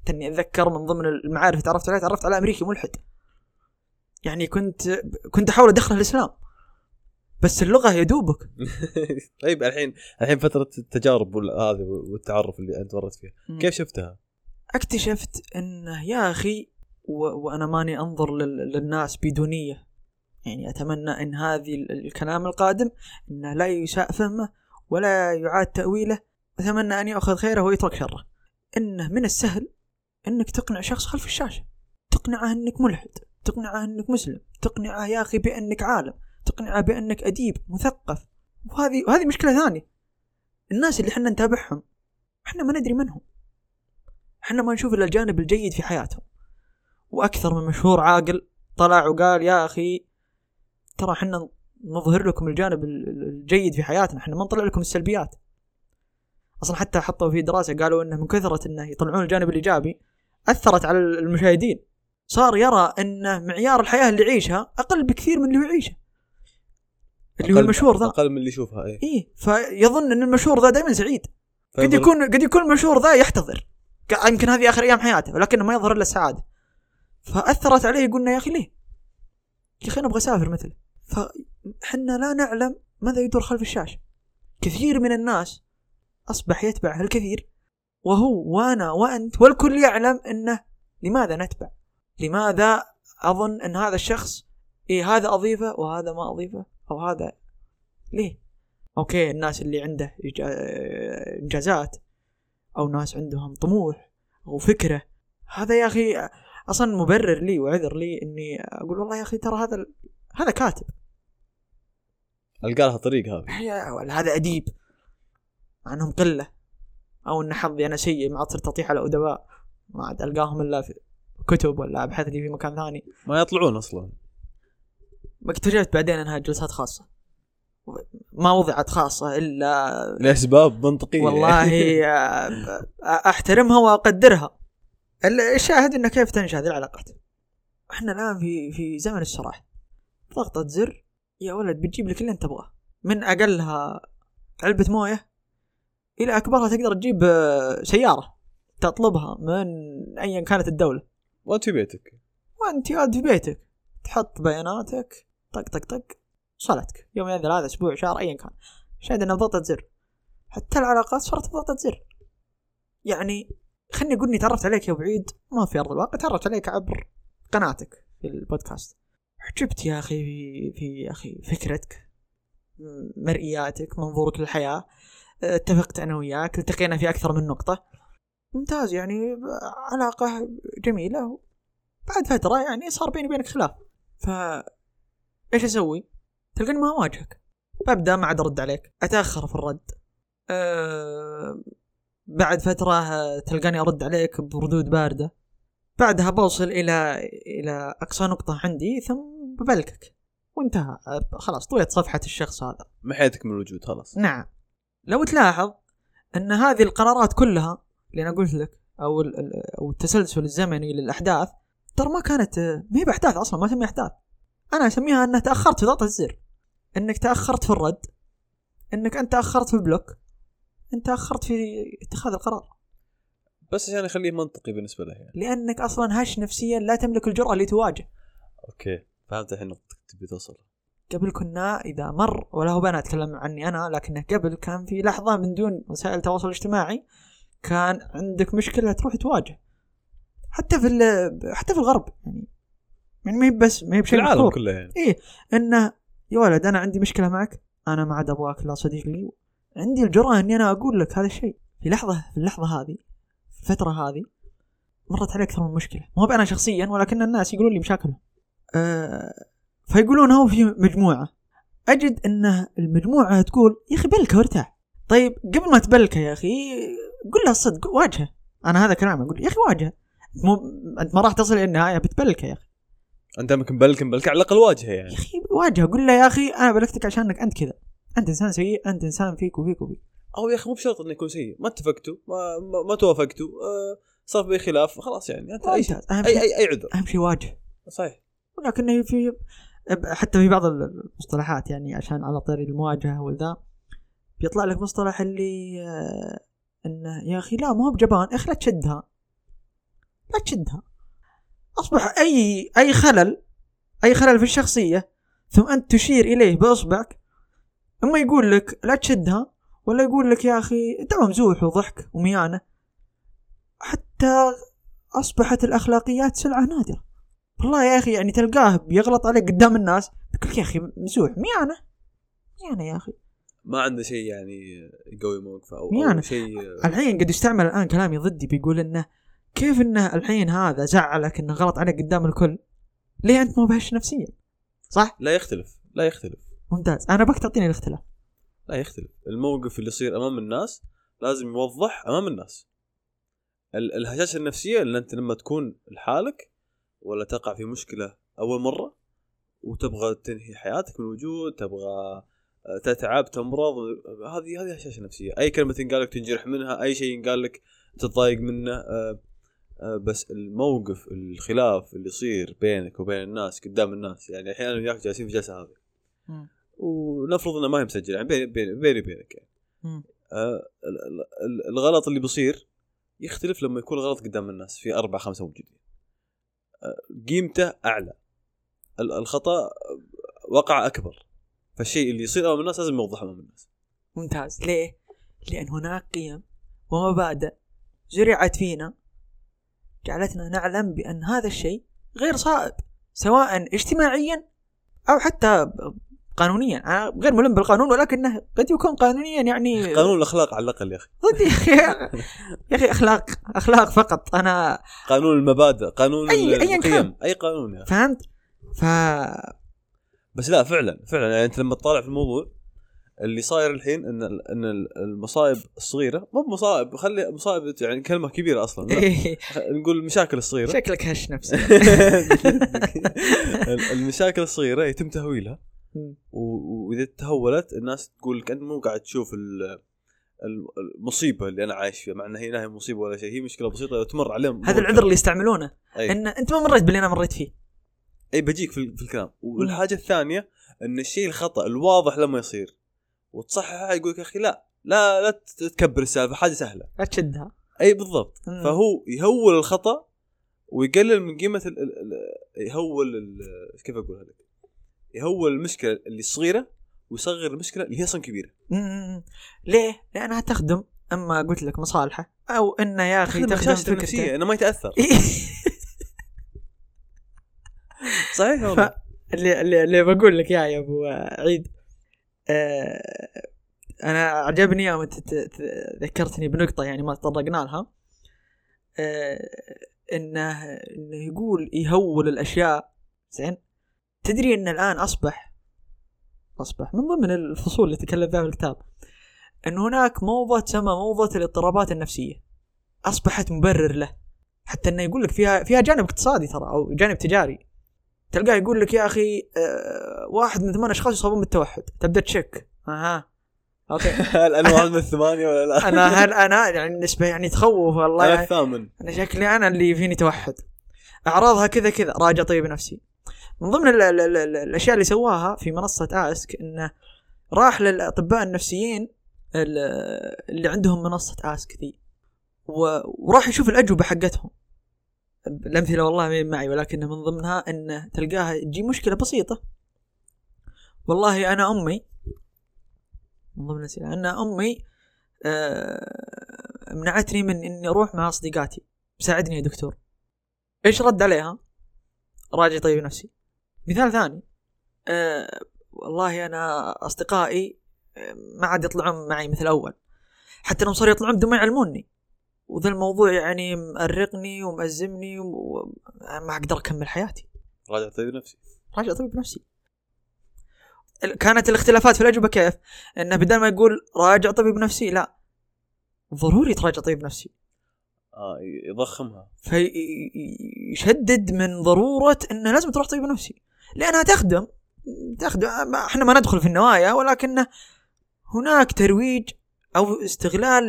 تني أتذكر من ضمن المعارف اللي تعرفت عليها تعرفت على أمريكي ملحد. يعني كنت كنت أحاول أدخله الإسلام. بس اللغة يدوبك طيب الحين الحين فترة التجارب هذه والتعرف اللي أنت مرت فيها. كيف شفتها؟ اكتشفت انه يا أخي و... وأنا ماني أنظر لل... للناس بدونية. يعني أتمنى إن هذه ال- الكلام القادم إنه لا يساء فهمه ولا يعاد تأويله. أتمنى أن ياخذ خيره ويترك شره. إنه من السهل إنك تقنع شخص خلف الشاشة. تقنعه إنك ملحد. تقنعه إنك مسلم. تقنعه يا أخي بأنك عالم. تقنعه بأنك أديب مثقف. وهذه وهذه مشكلة ثانية. الناس اللي إحنا نتابعهم إحنا ما ندري من هم. إحنا ما نشوف إلا الجانب الجيد في حياتهم. وأكثر من مشهور عاقل طلع وقال يا أخي ترى إحنا نظهر لكم الجانب ال- ال- الجيد في حياتنا إحنا ما نطلع لكم السلبيات. أصلا حتى حطوا في دراسة قالوا إنه من كثرة إنه يطلعون الجانب الإيجابي أثرت على المشاهدين. صار يرى إن معيار الحياة اللي يعيشها أقل بكثير من اللي هو يعيشه. اللي هو المشهور ذا. أقل من اللي يشوفها إيه. إيه فيظن إن المشهور ذا دائما سعيد. قد يكون قد يكون المشهور ذا يحتضر. يمكن هذه آخر أيام حياته ولكنه ما يظهر إلا السعاده فأثرت عليه قلنا يا أخي ليه؟ يا أخي أنا أبغى أسافر مثله فحنا لا نعلم ماذا يدور خلف الشاشة كثير من الناس أصبح يتبع الكثير وهو وأنا وأنت والكل يعلم إنه لماذا نتبع؟ لماذا أظن إن هذا الشخص إيه هذا أضيفه وهذا ما أضيفه أو هذا ليه؟ أوكي الناس اللي عنده إنجازات أو ناس عندهم طموح أو فكرة. هذا يا أخي أصلا مبرر لي وعذر لي إني أقول والله يا أخي ترى هذا ال- هذا كاتب. ألقى لها طريق هذه يا ولا هذا أديب. مع إنهم قلة. أو إن حظي أنا سيء ما عاد صرت اطيح على أدباء. ما عاد ألقاهم إلا في كتب ولا ابحث لي في مكان ثاني. ما يطلعون أصلا. اكتشفت بعدين إنها جلسات خاصة. ما وضعت خاصة إلا لأسباب منطقية. والله أحترمها وأقدرها. ال- الشاهد إنه كيف تنشا هذه العلاقات. إحنا الآن في في زمن السراح. ضغطة زر. يا ولد بتجيب لك اللي أنت تبغاه. من أقلها علبة موية إلى أكبرها تقدر تجيب آه، سيارة تطلبها من ايا كانت الدولة. وأنت في بيتك. وأنت قاعد في بيتك. تحط بياناتك. طق طق طق. وصلتك يوم ينزل هذا أسبوع شهر ايا كان. شاهد إنه بضغطة زر. حتى العلاقات صارت بضغطة زر. يعني خلني أقول إني تعرفت عليك يا أبو عيد ما في أرض الواقع تعرفت عليك عبر قناتك في البودكاست. عجبت يا أخي في في يا أخي فكرتك مرئياتك منظورك للحياة. اتفقت أنا وياك التقينا في أكثر من نقطة. ممتاز يعني علاقة جميلة. بعد فترة يعني صار بيني وبينك خلاف. ف إيش أسوي؟ تلقاني ما أواجهك. ببدأ ما عاد أرد عليك. أتأخر في الرد. أه بعد فترة آه، تلقاني أرد عليك بردود باردة. بعدها بوصل إلى إلى أقصى نقطة عندي ثم ببلكك. وانتهى. خلاص طويت صفحة الشخص هذا. محيتك من الوجود خلاص. نعم. لو تلاحظ أن هذه القرارات كلها اللي أنا قلت لك ال- أو التسلسل الزمني للأحداث ترى ما كانت ما هي بأحداث أصلا ما أسميها أحداث. أنا أسميها انك تأخرت في ضغط الزر. انك تاخرت في الرد انك انت تاخرت في ال block انت تاخرت في اتخاذ القرار. بس عشان يخليه منطقي بالنسبة له يعني. لأنك أصلا هش نفسيا لا تملك الجرأة لتواجه okay فهمت الحين نقطتك تبي توصل. قبل كنا إذا مر ولا هو أنا اتكلم عني أنا لكنه قبل كان في لحظة من دون وسائل التواصل الاجتماعي كان عندك مشكلة تروح تواجه. حتى في حتى في الغرب يعني. يعني ما هي بس ما هي بشيء العالم. كله يعني. إيه إنه يا ولد أنا عندي مشكلة معك. أنا ما عاد ابغاك لا صديق لي. عندي الجرأة إني أنا أقول لك هذا الشيء. في لحظة في اللحظة هذه في الفترة هذه مرت علي أكثر من مشكلة. مو بأنا شخصيا ولكن الناس يقولون لي مشاكلهم. أه فيقولون هو في مجموعة. أجد أن المجموعة تقول يا أخي بلكه وارتاح. طيب قبل ما تبلكه يا أخي قل له الصدق واجهه. أنا هذا كلامي أقول يا أخي واجهه. مو أنت ما راح تصل إلى النهاية بتبلكه يا أخي. أنت يمكن بلك بلك على الأقل واجهه يا يعني أخي واجهه قول له يا أخي أنا بلغتك عشانك أنت كذا. أنت إنسان سيء أنت إنسان فيك وفيك وفيك. أو يا أخي مو بشرط إنه يكون سيء ما اتفقتوا ما ما, ما توافقتوا آه صار في خلاف خلاص يعني أنت أي شيء أي أي عذر. أهم شيء واجه. صحيح. ولكن في حتى في بعض المصطلحات يعني عشان على طاري المواجهة والذا بيطلع لك مصطلح اللي آه انه يا أخي لا ما هو بجبان أخي لا تشدها. لا تشدها. أصبح أي أي خلل أي خلل في الشخصية ثم أنت تشير إليه بأصبعك أما يقول لك لا تشدها ولا يقول لك يا أخي دعوه مزوح وضحك وميانة. حتى أصبحت الأخلاقيات سلعة نادرة. والله يا أخي يعني تلقاه بيغلط عليك قدام الناس يقول يا أخي مزوح ميانة. ميانة يا أخي. ما عنده شيء يعني يقوي موقفه أو, يعني أو شيء. الحين قد يستعمل الآن كلامي ضدي بيقول إنه كيف إنه الحين هذا زعلك إنه غلط عليك قدام الكل؟ ليه أنت مو بهش نفسيا؟ صح؟ لا يختلف لا يختلف. ممتاز. أنا بك تعطيني الاختلاف. لا يختلف. الموقف اللي يصير أمام الناس لازم يوضح أمام الناس. ال- الهشاشة النفسية اللي أنت لما تكون لحالك ولا تقع في مشكلة أول مرة وتبغى تنهي حياتك من الوجود تبغى آه، تتعب تمرض هذه هذه هشاشة نفسية. أي كلمة تنقال لك تنجرح منها أي شيء ينقال لك تتضايق منه آه، بس الموقف الخلاف اللي يصير بينك وبين الناس قدام الناس يعني الحين أنا وياك جالسين في جلسه هذه. ونفرض انها ما هي مسجلة يعني بيني بيني وبينك يعني. آه، ال- ال- ال- الغلط اللي بيصير يختلف لما يكون الغلط قدام الناس في أربعة خمسة موجودين. آه، قيمته أعلى. ال- الخطأ وقع أكبر. فالشيء اللي يصير أمام الناس لازم يوضحه أمام الناس. ممتاز. ليه؟ لأن هناك قيم ومبادئ زرعت فينا جعلتنا نعلم بأن هذا الشيء غير صائب سواء اجتماعيا أو حتى قانونيا. أنا غير ملم بالقانون ولكنه قد يكون قانونيا يعني قانون الأخلاق على الأقل يا أخي. ضد يا أخي يا أخي أخلاق أخلاق فقط. أنا قانون المبادئ قانون أي- أياً القيم كان. أي قانون يا أخي فهمت؟ ف بس لا فعلا فعلا. يعني أنت لما تطالع في الموضوع اللي صاير الحين إن إن ال- المصايب الصغيره مو بمصايب خلي مصايب يعني كلمة كبيرة أصلا. نقول المشاكل الصغيرة. شكلك هش نفسي المشاكل الصغيرة يتم تهويلها. وإذا تهولت الناس تقول لك أنت مو قاعد تشوف ال- ال- المصيبة اللي أنا عايش فيها مع إنها هي لا هي مصيبة ولا شيء هي مشكلة بسيطة تمر عليهم هذا العذر اللي يستعملونه. أي, إن أنت ما مريت باللي أنا مريت فيه. أي بجيك في, في الكلام. والحاجة الثانية إن الشيء الخطأ الواضح لما يصير. وتصححه يقول لك يا أخي لا لا لا تكبر السالفة حاجة سهلة لا تشدها أي بالضبط مم. فهو يهول الخطأ ويقلل من قيمة ال ال ال يهول ال- كيف اقولها لك؟ يهول المشكلة اللي صغيرة ويصغر المشكلة اللي هي أصلا كبيرة مم. ليه؟ لأنها تخدم أما قلت لك مصالحة أو إنه يا أخي تخدم فكرته إنه ما يتأثر صحيح. والله اللي اللي, بقول لك يا يا أبو عيد أنا عجبني يوم ذكرتني بنقطة يعني ما تطرقنا لها آه إنه إنه يقول يهول الأشياء. زين؟ تدري إن الآن أصبح أصبح من ضمن الفصول اللي تكلم فيها في الكتاب إن هناك موضة تسمى موضة الاضطرابات النفسية. أصبحت مبرر له. حتى إنه يقول لك فيها فيها جانب اقتصادي ترى أو جانب تجاري. تلقاه يقول لك يا أخي آه واحد من ثمان أشخاص يصابون بالتوحد. تبدأ تشك أها. أوكي. هل أنا واحد من الثمانية ولا لا؟ أنا هل أنا يعني نسبة يعني تخوف والله. أنا الثامن. أنا شكلي أنا اللي فيني توحد. أعراضها كذا كذا. راجع طبيب نفسي. من ضمن ال ال ال ال الأشياء اللي سواها في منصة آسك إنه راح للأطباء النفسيين ال- اللي عندهم منصة آسك ذي. وراح يشوف الأجوبة حقتهم. الأمثلة والله ما معي ولكن من ضمنها انه تلقاها تجي مشكلة بسيطة. والله أنا أمي من ضمن الأسئلة أن أمي آه، منعتني من إني أروح مع اصدقائي ساعدني يا دكتور. إيش رد عليها؟ راجع طيب نفسي. مثال ثاني أه والله أنا أصدقائي آه، ما عاد يطلعون معي مثل أول. حتى انهم صاروا يطلعون بدون ما يعلموني. وذا الموضوع يعني مأرقني ومأزمني وما أقدر أكمل حياتي. راجع طبيب نفسي راجع طبيب نفسي كانت الاختلافات في الأجوبة كيف؟ إنه بدل ما يقول راجع طبيب نفسي لا. ضروري تراجع طبيب نفسي آه يضخمها. فيشدد من ضرورة انه لازم تروح طبيب نفسي لأنها تخدم. تخدم. إحنا ما ندخل في النوايا ولكن هناك ترويج أو استغلال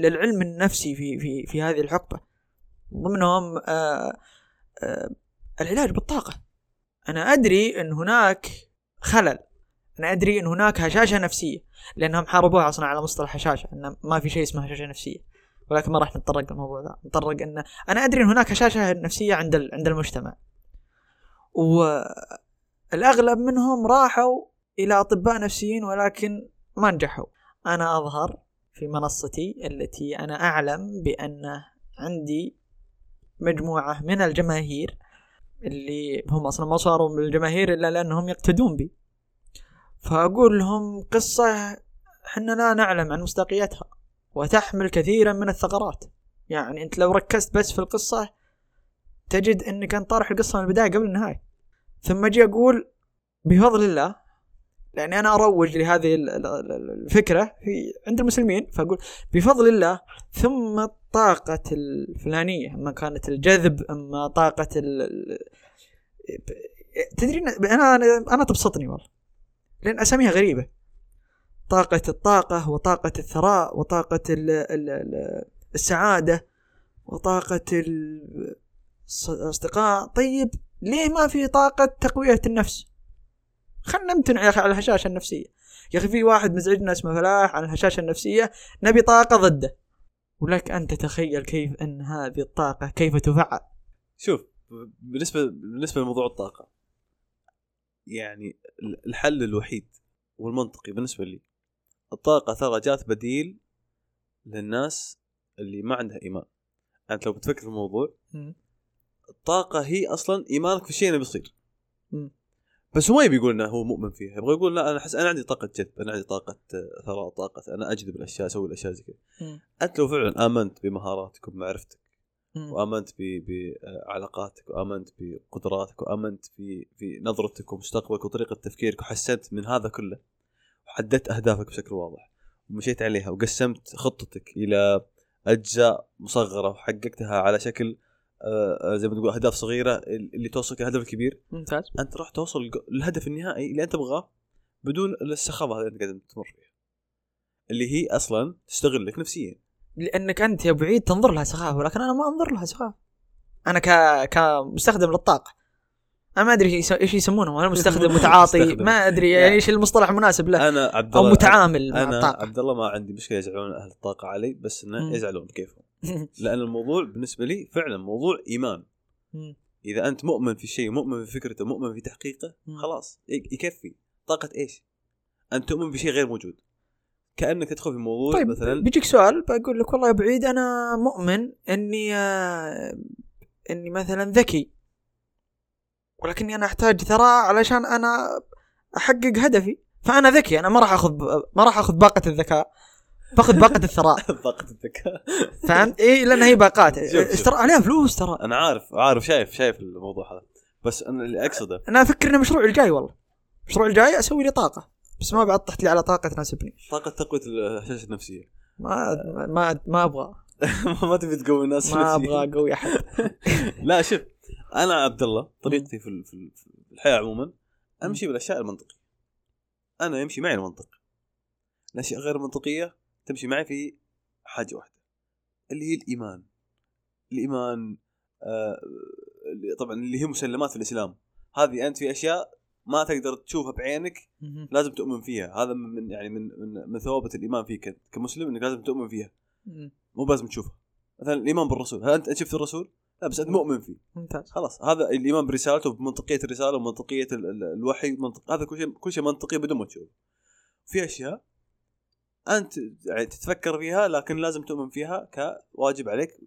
للعلم النفسي في في في هذه الحقبة. ضمنهم آه آه العلاج بالطاقة. أنا أدري إن هناك خلل. أنا أدري إن هناك هشاشة نفسية. لأنهم حاربوها أصلا على مصطلح هشاشة. إن ما في شيء اسمه هشاشة نفسية. ولكن ما راح نتطرق للموضوع ذا نتطرق إن أنا أدري إن هناك هشاشة نفسية عند. عند المجتمع. والأغلب منهم راحوا إلى أطباء نفسيين ولكن ما نجحوا. أنا أظهر في منصتي التي أنا أعلم بأن عندي مجموعة من الجماهير اللي هم أصلا ما صاروا من الجماهير إلا لأنهم يقتدون بي. فأقول لهم قصة إحنا لا نعلم عن مصداقيتها وتحمل كثيرا من الثغرات. يعني أنت لو ركزت بس في القصة تجد إنك أنت طارح القصة من البداية قبل النهاية. ثم أجي أقول بفضل الله لأني أنا أروج لهذه الفكرة في عند المسلمين فأقول بفضل الله ثم الطاقة الفلانية أما كانت الجذب أما طاقة ال تدري أنا أنا تبسطني والله لأن أساميها غريبة. طاقة الطاقة وطاقة الثراء وطاقة ال ال السعادة وطاقة الأصدقاء. طيب ليه ما في طاقة تقوية النفس؟ خلنا نمتنع يا أخي على الهشاشة النفسية. يا أخي في واحد مزعجنا اسمه فلاح عن الهشاشة النفسية نبي طاقة ضده. ولك أن تتخيل كيف أن هذه الطاقة كيف تفعل. شوف بالنسبة بالنسبة لموضوع الطاقة يعني الحل الوحيد والمنطقي بالنسبة لي الطاقة ترى جات بديل للناس اللي ما عندها إيمان. أنت لو بتفكر في الموضوع الطاقة هي أصلا إيمانك في الشيء اللي بيصير. بس هو ما يبي يقول إنه هو مؤمن فيها. يبغى يقول لا أنا أحس أنا عندي طاقة جذب أنا عندي طاقة ثراء طاقة أنا أجذب الأشياء أسوي الأشياء زي كذا. أنت لو فعلا آمنت بمهاراتك وبمعرفتك وآمنت بعلاقاتك وآمنت بقدراتك وآمنت في في نظرتك ومستقبلك وطريقة تفكيرك وحسنت من هذا كله وحددت أهدافك بشكل واضح ومشيت عليها وقسمت خطتك إلى أجزاء مصغرة وحققتها على شكل آه، زي ما تقول أهداف صغيرة اللي توصلك الهدف الكبير ممتاز. أنت راح توصل للهدف النهائي اللي أنت تبغاه بدون السخافة هذه اللي أنت قاعد تمر فيها. اللي هي أصلا تستغلك نفسيا. لأنك أنت يا بعيد تنظر لها سخافة ولكن أنا ما أنظر لها سخافة. أنا ك كمستخدم للطاقة. أنا ما أدري إيش يسمونه أنا مستخدم متعاطي. ما أدري يعني إيش المصطلح المناسب له. أنا عبد الله أو متعامل مع أنا الطاقة. عبد الله ما عندي مشكلة يزعلون أهل الطاقة علي بس إنه يزعلون كيفهم. لأن الموضوع بالنسبة لي فعلا موضوع إيمان. إذا أنت مؤمن في شيء مؤمن في فكرته مؤمن في تحقيقه خلاص يكفي. طاقة إيش؟ أنت تؤمن بشيء غير موجود. كأنك تدخل في موضوع طيب مثلا بيجيك سؤال بقول لك والله يا بعيد أنا مؤمن إني آه إني مثلا ذكي. ولكني أنا أحتاج ثراء علشان أنا أحقق هدفي فأنا ذكي أنا ما راح أخذ ما راح أخذ باقة الذكاء. باخذ باقة الثراء. باقة الذكاء. فهمت؟ اي لأن هي باقات. اشترى عليها فلوس ترى. أنا عارف عارف شايف شايف الموضوع هذا. بس أنا اللي أقصده. أنا أفكر إنه مشروع الجاي والله. المشروع الجاي أسوي لي طاقة. بس ما بعد طحت لي على طاقة تناسبني. طاقة تقوية الهشاشة النفسية. ما ما ما أبغى. ما تبي تقوي الناس ما أبغى أقوي أحد. لا شوف أنا عبد الله طريقتي في في الحياة عموما أمشي بالأشياء المنطقية. أنا يمشي معي المنطق. الأشياء غير منطقية تمشي معي في حاجة واحدة اللي هي الإيمان. الإيمان آه طبعا اللي هي مسلمات في الإسلام. هذه أنت في أشياء ما تقدر تشوفها بعينك لازم تؤمن فيها. هذا من يعني من من, من ثوابت الإيمان فيك كمسلم إنك لازم تؤمن فيها. مو لازم تشوفها مثلا الإيمان بالرسول. هل أنت شفت الرسول؟ لا بس أنت مؤمن فيه. ممتاز. خلاص. هذا الإيمان برسالته بمنطقية الرسالة ومنطقية الوحي. منطق هذا كل شيء كل شيء منطقي بدون ما تشوف في أشياء أنت يعني تتفكر فيها لكن لازم تؤمن فيها كواجب عليك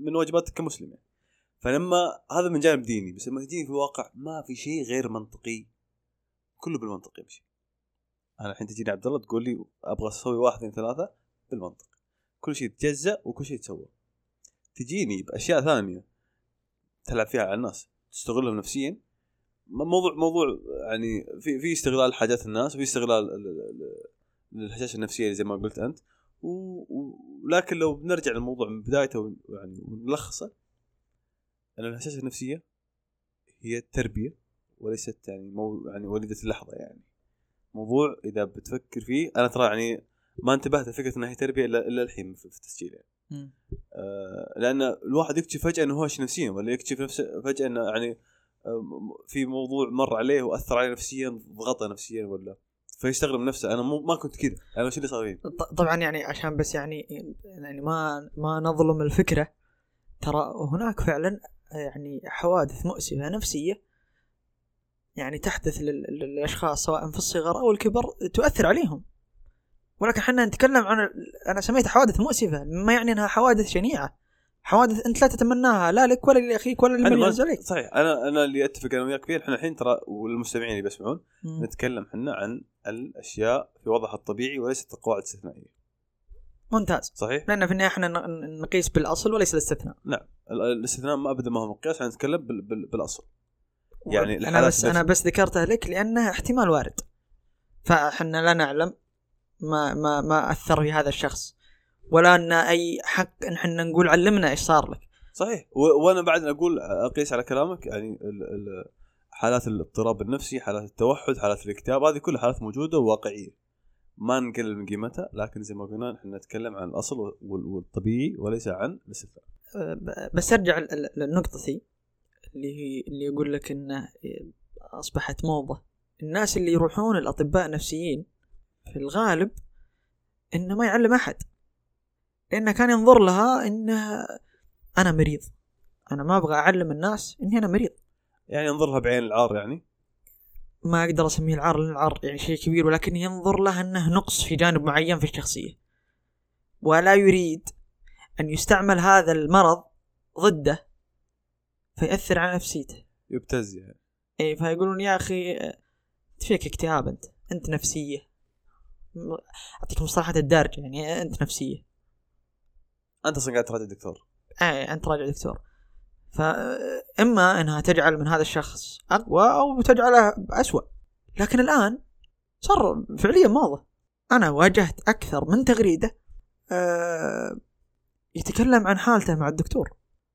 من واجباتك كمسلم يعني. فلما هذا من جانب ديني بس لما تجيني في الواقع ما في شيء غير منطقي كله بالمنطق يمشي. أنا الحين تجيني عبد الله تقول لي أبغى أسوي واحد اثنين ثلاثة بالمنطق. كل شيء يتجزأ وكل شيء يتسوى. تجيني بأشياء ثانية تلعب فيها على الناس تستغلهم نفسيا. موضوع موضوع يعني في في استغلال حاجات الناس وفي استغلال للهشاشه النفسية زي ما قلت أنت. ولكن لو بنرجع للموضوع من بدايته يعني ونلخصه أن الهشاشه النفسية هي التربية وليست يعني مو يعني وليدة اللحظة يعني. موضوع إذا بتفكر فيه أنا ترى يعني ما انتبهت لفكرة إنها هي تربية الا إلا الحين في التسجيل يعني. آه لأن الواحد يكتشف فجأة إنه هو هش نفسيا ولا يكتشف نفسه فجأة إنه يعني آه، في موضوع مر عليه وأثر عليه نفسيا ضغطه نفسيا ولا فيستغرب نفسه. أنا مو ما كنت كذا. أنا وش اللي صار ط- طبعا يعني عشان بس يعني يعني ما ما نظلم الفكرة ترى هناك فعلا يعني حوادث مؤسفة نفسية يعني تحدث لل- لل- للأشخاص سواء في الصغر أو الكبر تؤثر عليهم. ولكن إحنا نتكلم عن أنا سميتها حوادث مؤسفة ما يعني إنها حوادث شنيعة. حوادث انت لا تتمناها لا لك ولا لأخيك ولا لمن ينزل عليك صحيح أنا أنا اللي أتفق أنا وياك فيه إحنا الحين ترى والمستمعين اللي بيسمعون. نتكلم إحنا عن الأشياء في وضعها الطبيعي وليست القواعد الاستثنائية. ممتاز. صحيح؟ لأن في النهاية إحنا نقيس بالأصل وليس الاستثناء. ال- الاستثناء ما ابدا ما هو مقياس إحنا نتكلم بال- بال- بالأصل. يعني أنا الحالات بس أنا بس ذكرتها لك لأنه احتمال وارد. فإحنا لا نعلم ما ما ما أثر في هذا الشخص. ولا أن أي حق إن إحنا نقول علمنا إيش صار لك. صحيح. وأنا بعد أقول أقيس على كلامك يعني ال- ال- حالات الاضطراب النفسي حالات التوحد حالات الاكتئاب هذه كلها حالات موجودة وواقعية. ما نقلل من قيمتها لكن زي ما قلنا إحنا نتكلم عن الأصل وال- والطبيعي وليس عن الاستثناء أه، ب- بس أرجع ل- ل- لنقطتي اللي هي اللي يقول لك إنه أصبحت موضة. الناس اللي يروحون الأطباء النفسيين في الغالب إنه ما يعلم أحد. لأنه كان ينظر لها إنه أنا مريض. أنا ما أبغى أعلم الناس إني أنا مريض. يعني ينظر لها بعين العار يعني؟ ما أقدر أسميه العار لأن العار يعني شيء كبير ولكن ينظر له إنه نقص في جانب معين في الشخصية. ولا يريد أن يستعمل هذا المرض ضده فيأثر على نفسيته. يبتز يعني. اي فيقولون يا أخي أنت فيك اكتئاب أنت أنت نفسية. م- أعطيك مصطلحات الدارجه يعني أنت نفسية. أنت أصلا قاعد تراجع دكتور. اي أنت راجع دكتور. فاما إنها تجعل من هذا الشخص أقوى أو تجعله اسوء لكن الآن صار فعليا موضه أنا واجهت أكثر من تغريدة آه، يتكلم عن حالته مع الدكتور.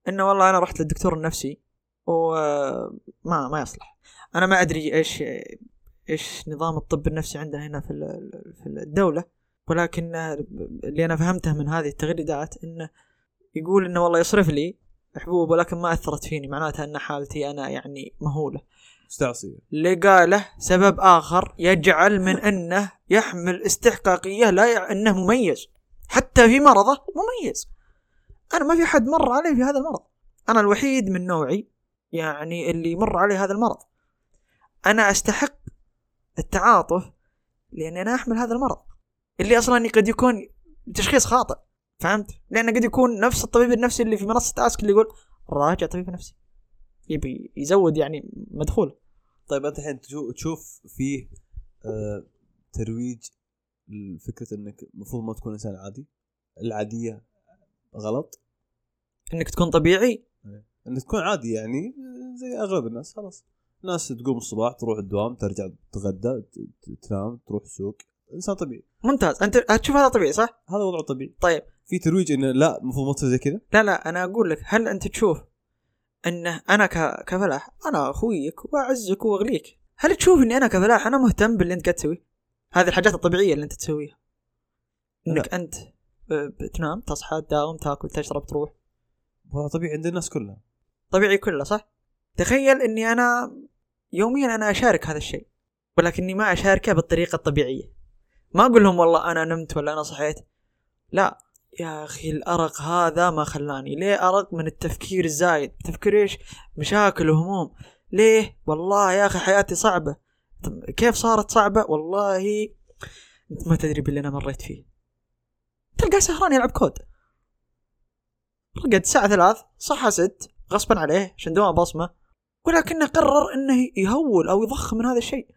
إنه والله أنا رحت للدكتور النفسي وما ما يصلح. أنا ما أدري إيش إيش نظام الطب النفسي عندنا هنا في في الدولة. ولكن اللي أنا فهمته من هذه التغريدات انه يقول إنه والله يصرف لي حبوب ولكن ما أثرت فيني معناتها إن حالتي أنا يعني مهولة. مستعصية. لقاله سبب آخر يجعل من أنه يحمل استحقاقية لا يع... أنه مميز. حتى في مرضه مميز. أنا ما في حد مر علي في هذا المرض. أنا الوحيد من نوعي يعني اللي مر علي هذا المرض. أنا أستحق التعاطف لأني أنا أحمل هذا المرض. اللي أصلا قد يكون تشخيص خاطئ فهمت؟ لأنه قد يكون نفس الطبيب النفسي اللي في منصة آسك اللي يقول راجع طبيب نفسي. يبي يزود يعني مدخول. طيب أنت الحين تشو- تشوف فيه آه ترويج لفكرة إنك المفروض ما تكون إنسان عادي؟ العادية غلط؟ إنك تكون طبيعي؟ إنك تكون عادي يعني زي أغلب الناس خلاص. ناس تقوم الصباح تروح الدوام ترجع تتغدى تنام تروح السوق. إنسان طبيعي. ممتاز. أنت تشوف هذا طبيعي صح؟ هذا وضعه طبيعي. طيب. في ترويج إنه لا المفروض ما تصير زي كذا؟ لا لا أنا أقول لك هل أنت تشوف إنه أنا ك... كفلاح أنا أخويك وأعزك واغليك هل تشوف إني أنا كفلاح أنا مهتم باللي أنت قاعد تسويه؟ هذه الحاجات الطبيعية اللي أنت تسويها. إنك أنت ب- بتنام تصحى تداوم تاكل تشرب تروح. هذا طبيعي عند الناس كلها. طبيعي كله صح؟ تخيل إني أنا يوميا أنا أشارك هذا الشيء ولكني ما أشاركه بالطريقة الطبيعية. ما أقول لهم والله أنا نمت ولا أنا صحيت. لا يا أخي الأرق هذا ما خلاني. ليه أرق؟ من التفكير الزايد. تفكير إيش؟ مشاكل وهموم. ليه؟ والله يا أخي حياتي صعبة. طب كيف صارت صعبة؟ والله انت ما تدري باللي أنا مريت فيه. تلقاه سهران يلعب كود. رقد الساعة ثلاث صحى ست غصبا عليه عشان دوام بصمة ولكنه قرر إنه يهول أو يضخم من هذا الشيء.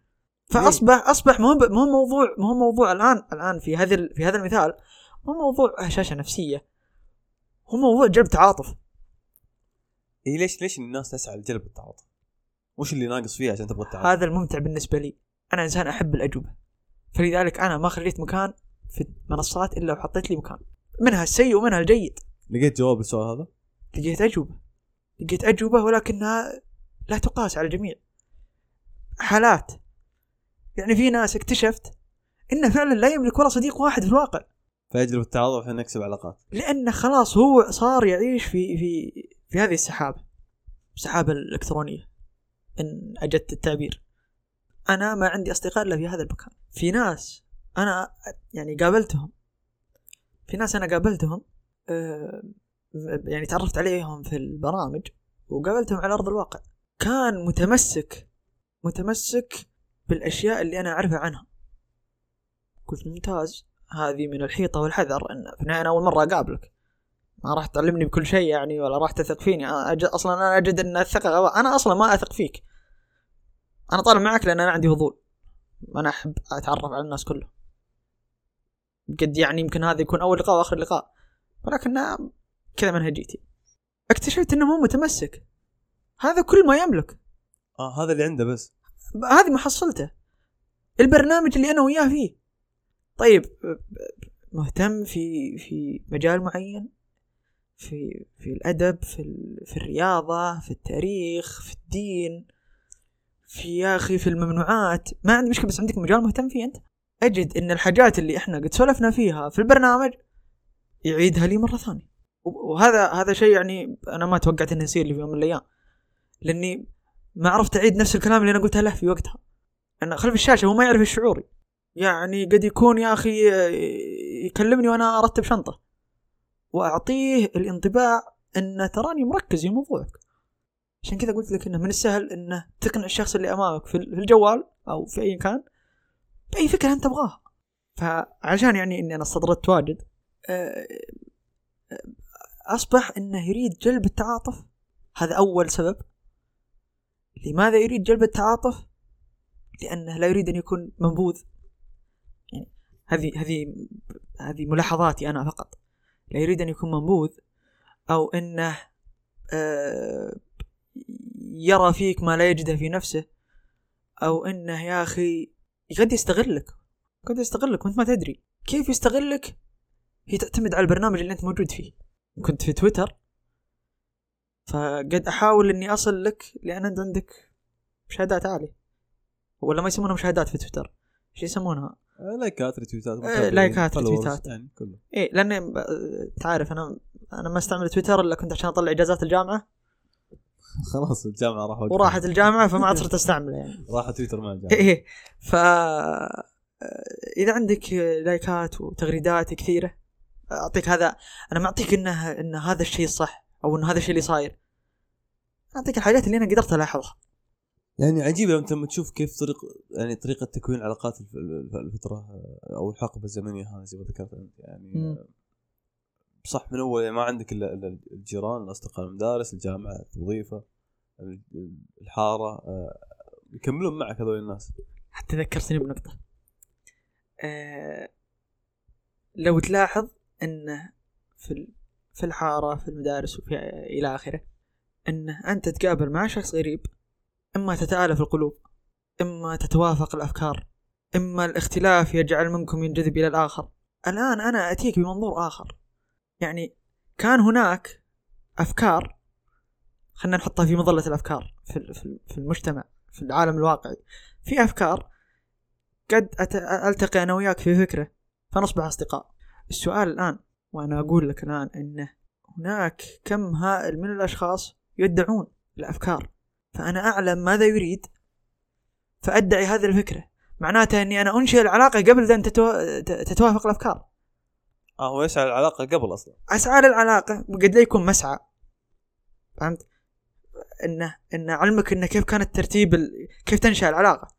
فاصبح أصبح مو مو موضوع مو موضوع الان الآن في هذا في هذا المثال مو موضوع هشاشة نفسية هو موضوع جلب تعاطف. إي ليش ليش الناس تسعى لجلب التعاطف؟ وش اللي ناقص فيها عشان تبغى التعاطف؟ هذا الممتع بالنسبة لي. أنا إنسان أحب الأجوبة. فلذلك أنا ما خليت مكان في المنصات إلا وحطيت لي مكان. منها السيء ومنها الجيد. لقيت جواب للسؤال هذا؟ لقيت أجوبة. لقيت أجوبة ولكنها لا تقاس على الجميع. حالات يعني في ناس اكتشفت انه فعلا لا يملك ولا صديق واحد في الواقع. فيجلب التعاطف عشان نكسب علاقات. لأنه خلاص هو صار يعيش في في في هذه السحابة السحابة الإلكترونية. إن أجدت التعبير. أنا ما عندي أصدقاء إلا في هذا المكان. في ناس أنا يعني قابلتهم. في ناس أنا قابلتهم آه، يعني تعرفت عليهم في البرامج وقابلتهم على أرض الواقع. كان متمسك متمسك بالأشياء اللي أنا أعرفها عنها. قلت ممتاز. هذه من الحيطة والحذر إن أنا أول مرة أقابلك. ما راح تعلمني بكل شيء يعني ولا راح تثق فيني. أنا أجد أصلا أنا أجد إن الثقة غباء أنا أصلا ما أثق فيك. أنا طالع معك لأن أنا عندي فضول. أنا أحب أتعرف على الناس كلهم. قد يعني يمكن هذا يكون أول لقاء وآخر لقاء. ولكن كذا منهجيتي اكتشفت إنه مو متمسك. هذا كل ما يملك. آه هذا اللي عنده بس. هذه محصلته البرنامج اللي أنا وياه فيه. طيب مهتم في في مجال معين؟ في في الأدب في في الرياضة في التاريخ في الدين؟ في يا أخي في الممنوعات. ما عندي مشكلة بس عندك مجال مهتم فيه أنت؟ أجد إن الحاجات اللي إحنا قد سولفنا فيها في البرنامج يعيدها لي مرة ثانية. وهذا هذا شيء يعني أنا ما توقعت إنه يصير لي في يوم من الأيام. لأني ما عرفت أعيد نفس الكلام اللي أنا قلته له في وقتها. أنا خلف الشاشة هو ما يعرف الشعوري يعني قد يكون يا أخي يكلمني وأنا أرتب شنطة. وأعطيه الانطباع إن تراني مركز في موضوعك. عشان كذا قلت لك إنه من السهل إنه تقنع الشخص اللي أمامك في الجوال أو في أي مكان بأي فكرة أنت تبغاها. فعشان يعني إني أنا استطردت واجد آه، آه، أصبح إنه يريد جلب التعاطف. هذا أول سبب. لماذا يريد جلب التعاطف؟ لأنه لا يريد أن يكون منبوذ. يعني هذه هذه هذه ملاحظاتي أنا فقط. لا يريد أن يكون منبوذ أو أنه آه، يرى فيك ما لا يجده في نفسه أو أنه يا أخي قد يستغلك. قد يستغلك وأنت ما تدري. كيف يستغلك؟ هي تعتمد على البرنامج اللي أنت موجود فيه. كنت في تويتر فقد أحاول إني أصل لك لأن أنت عندك مشاهدات عالية. ولا ما يسمونها مشاهدات في تويتر. إيش يسمونها؟ آه، لايكات ريتويتات آه لايكات ريتويتات يعني كله. إيه لأن تعرف أنا أنا ما أستعمل تويتر إلا كنت عشان أطلع إجازات الجامعة. خلاص الجامعة راحوا وراحت الجامعة فما عاد صرت استعمله يعني. راح تويتر مع الجامعة. إيه ف إذا عندك لايكات وتغريدات كثيرة أعطيك هذا أنا ما أعطيك إنه إن هذا الشيء الصح. أو ان هذا الشيء اللي صاير. أعطيك الحاجات اللي أنا قدرت ألاحظها. يعني عجيب لما تشوف كيف طريق يعني طريقة تكوين العلاقات الفترة أو الحقبة الزمنية هذه زي ما ذكرت أنت يعني صح من أول يعني ما عندك الا الجيران الأصدقاء المدارس الجامعة الوظيفة الحارة آه، يكملون معك هذول الناس. حتى ذكرتني بنقطة. أه لو تلاحظ إنه في في الحارة في المدارس وفي إلى آخره إنه أنت تقابل مع شخص غريب إما تتآلف القلوب إما تتوافق الأفكار إما الاختلاف يجعل منكم ينجذب إلى الآخر. الآن أنا أتيك بمنظور آخر. يعني كان هناك أفكار خلينا نحطها في مظلة الأفكار في في المجتمع في العالم الواقعي. في أفكار قد ألتقي أنا وياك في فكرة فنصبح أصدقاء. السؤال الآن وأنا أقول لك الآن انه هناك كم هائل من الأشخاص يدعون الأفكار. فأنا أعلم ماذا يريد فأدعي هذه الفكرة. معناته إني أنا أنشئ العلاقة قبل أن تتوافق الأفكار. آه هو يسعى العلاقة قبل أصلا. أسعى للعلاقة وقد لا يكون مسعى. فهمت؟ انه انه علمك انه كيف كان الترتيب ال... كيف تنشأ العلاقة.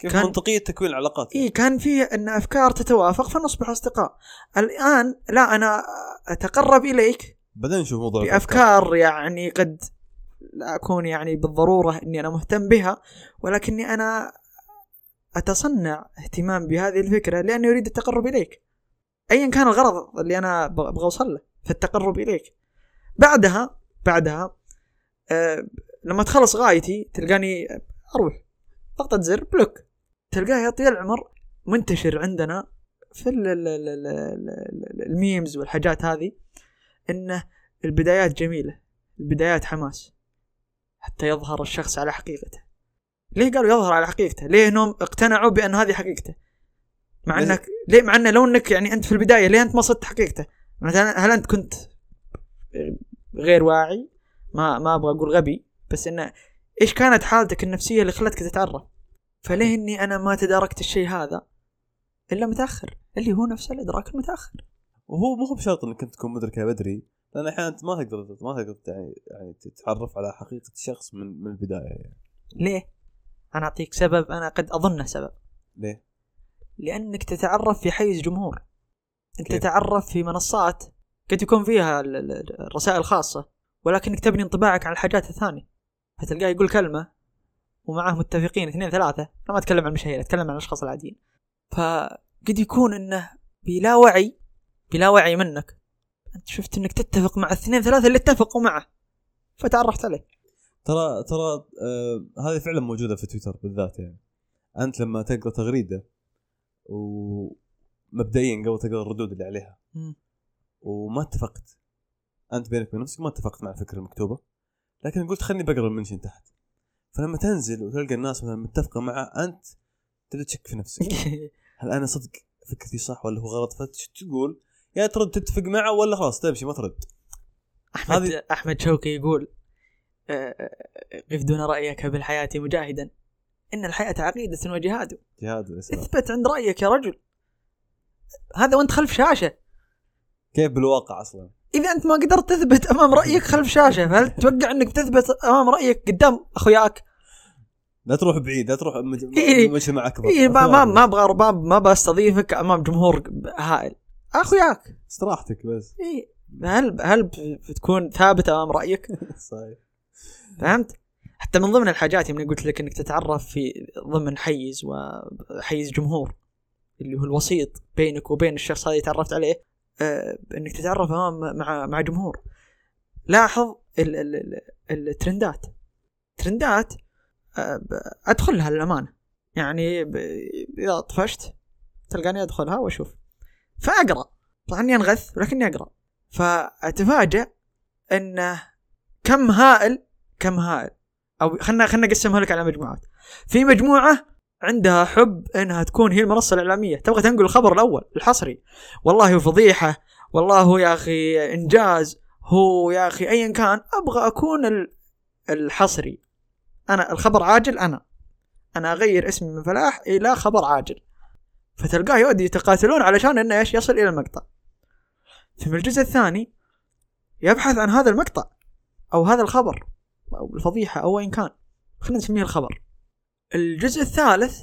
كيف كان... منطقية تكوين العلاقات اي كان في أن أفكار تتوافق فنصبح أصدقاء. الآن لا أنا أتقرب إليك بعدين نشوف موضوع بأفكار يعني قد لا أكون يعني بالضرورة إني أنا مهتم بها ولكني أنا أتصنع اهتمام بهذه الفكرة لأني أريد التقرب إليك. ايا كان الغرض اللي أنا أبغى أوصل له في التقرب إليك. بعدها بعدها أه لما تخلص غايتي تلقاني أروح ضغطة زر block. تلقاه يا طويل العمر منتشر عندنا في ال memes والحاجات هذه إنه البدايات جميلة البدايات حماس حتى يظهر الشخص على حقيقته. ليه قالوا يظهر على حقيقته؟ ليه إنهم اقتنعوا بأن هذه حقيقته؟ مع انك ليه مع انه لو إنك يعني أنت في البداية ليه أنت ما صدت حقيقته؟ مثلا هل أنت كنت غير واعي؟ ما ما أبغى أقول غبي بس إنه إيش كانت حالتك النفسية اللي خلتك تتعرف؟ فليه اني أنا ما تداركت الشيء هذا إلا متأخر اللي هو نفس الإدراك المتأخر وهو مو بشرط إنك أنت تكون مدرك بدري لأن أحيانا أنت ما تقدر ما تقدر يعني يعني تتعرف على حقيقة الشخص من من البداية يعني. ليه؟ أنا أعطيك سبب أنا قد أظنه سبب ليه؟ لأنك تتعرف في حيز جمهور أنت كيف؟ تتعرف في منصات قد يكون فيها ال- ال- الرسائل الخاصه ولكنك تبني انطباعك عن الحاجات الثانية فتلقاه يقول كلمة ومعاه متفقين اثنين ثلاثة. أنا ما أتكلم عن المشاهير أتكلم عن الأشخاص العاديين. فقد يكون إنه بلا وعي بلا وعي منك أنت شفت إنك تتفق مع الاثنين ثلاثة اللي اتفقوا معه. فتعرفت عليه. ترى ترى آه هذه فعلا موجودة في تويتر بالذات يعني. أنت لما تقرأ تغريدة ومبدئيا قبل تقرأ الردود اللي عليها وما اتفقت أنت بينك وبين نفسك ما اتفقت مع الفكرة المكتوبه لكن قلت خلني بقرأ المنشن تحت. فلما تنزل وتلقى الناس مثلا متفقة معه أنت تبدا تشك في نفسك. هل أنا صدق فكرتي صح ولا هو غلط؟ فتقول يا ترد تتفق معه ولا خلاص تمشي ما ترد. احمد هذه- أحمد شوقي يقول آه، آه، قف دون رأيك بالحياة مجاهدا. إن الحياة عقيدة وجهاد. جهاد إثبت عند رأيك يا رجل. هذا وأنت خلف شاشة. كيف بالواقع أصلا؟ إذا أنت ما قدرت تثبت أمام رأيك خلف شاشة. فهل تتوقع إنك تثبت أمام رأيك قدام أخوياك؟ لا تروح بعيد لا تروح مج- إيه. مجتمع اكبر إيه ما ما ما أبغى ما, ما بستضيفك أمام جمهور هائل. أخوياك. استراحتك بس. إيه. هل هل بتكون ثابت أمام رأيك؟ صحيح. فهمت؟ حتى من ضمن الحاجات يوم قلت لك إنك تتعرف في ضمن حيز وحيز جمهور اللي هو الوسيط بينك وبين الشخص هذا اللي تعرفت عليه. إنك تتعرف مع مع جمهور. لاحظ ال ال ال الترندات. ترندات آه أدخلها للأمانة. يعني إذا طفشت تلقاني أدخلها وأشوف. فأقرأ. طبعا اني أنغث ولكني أقرأ. فأتفاجأ انه كم هائل كم هائل. أو خلنا خلنا اقسمها لك على مجموعات. في مجموعة عندها حب إنها تكون هي المنصة الإعلامية. تبغى تنقل الخبر الأول الحصري. والله فضيحة. والله يا أخي إنجاز. هو يا أخي ايا كان أبغى أكون ال- الحصري. أنا الخبر عاجل أنا. أنا أغير اسمي من فلاح إلى خبر عاجل. فتلقاه يودي يتقاتلون علشان إنه إيش؟ يصل إلى المقطع. ثم الجزء الثاني يبحث عن هذا المقطع أو هذا الخبر أو الفضيحة أو ايا كان. خلينا نسميه الخبر. الجزء الثالث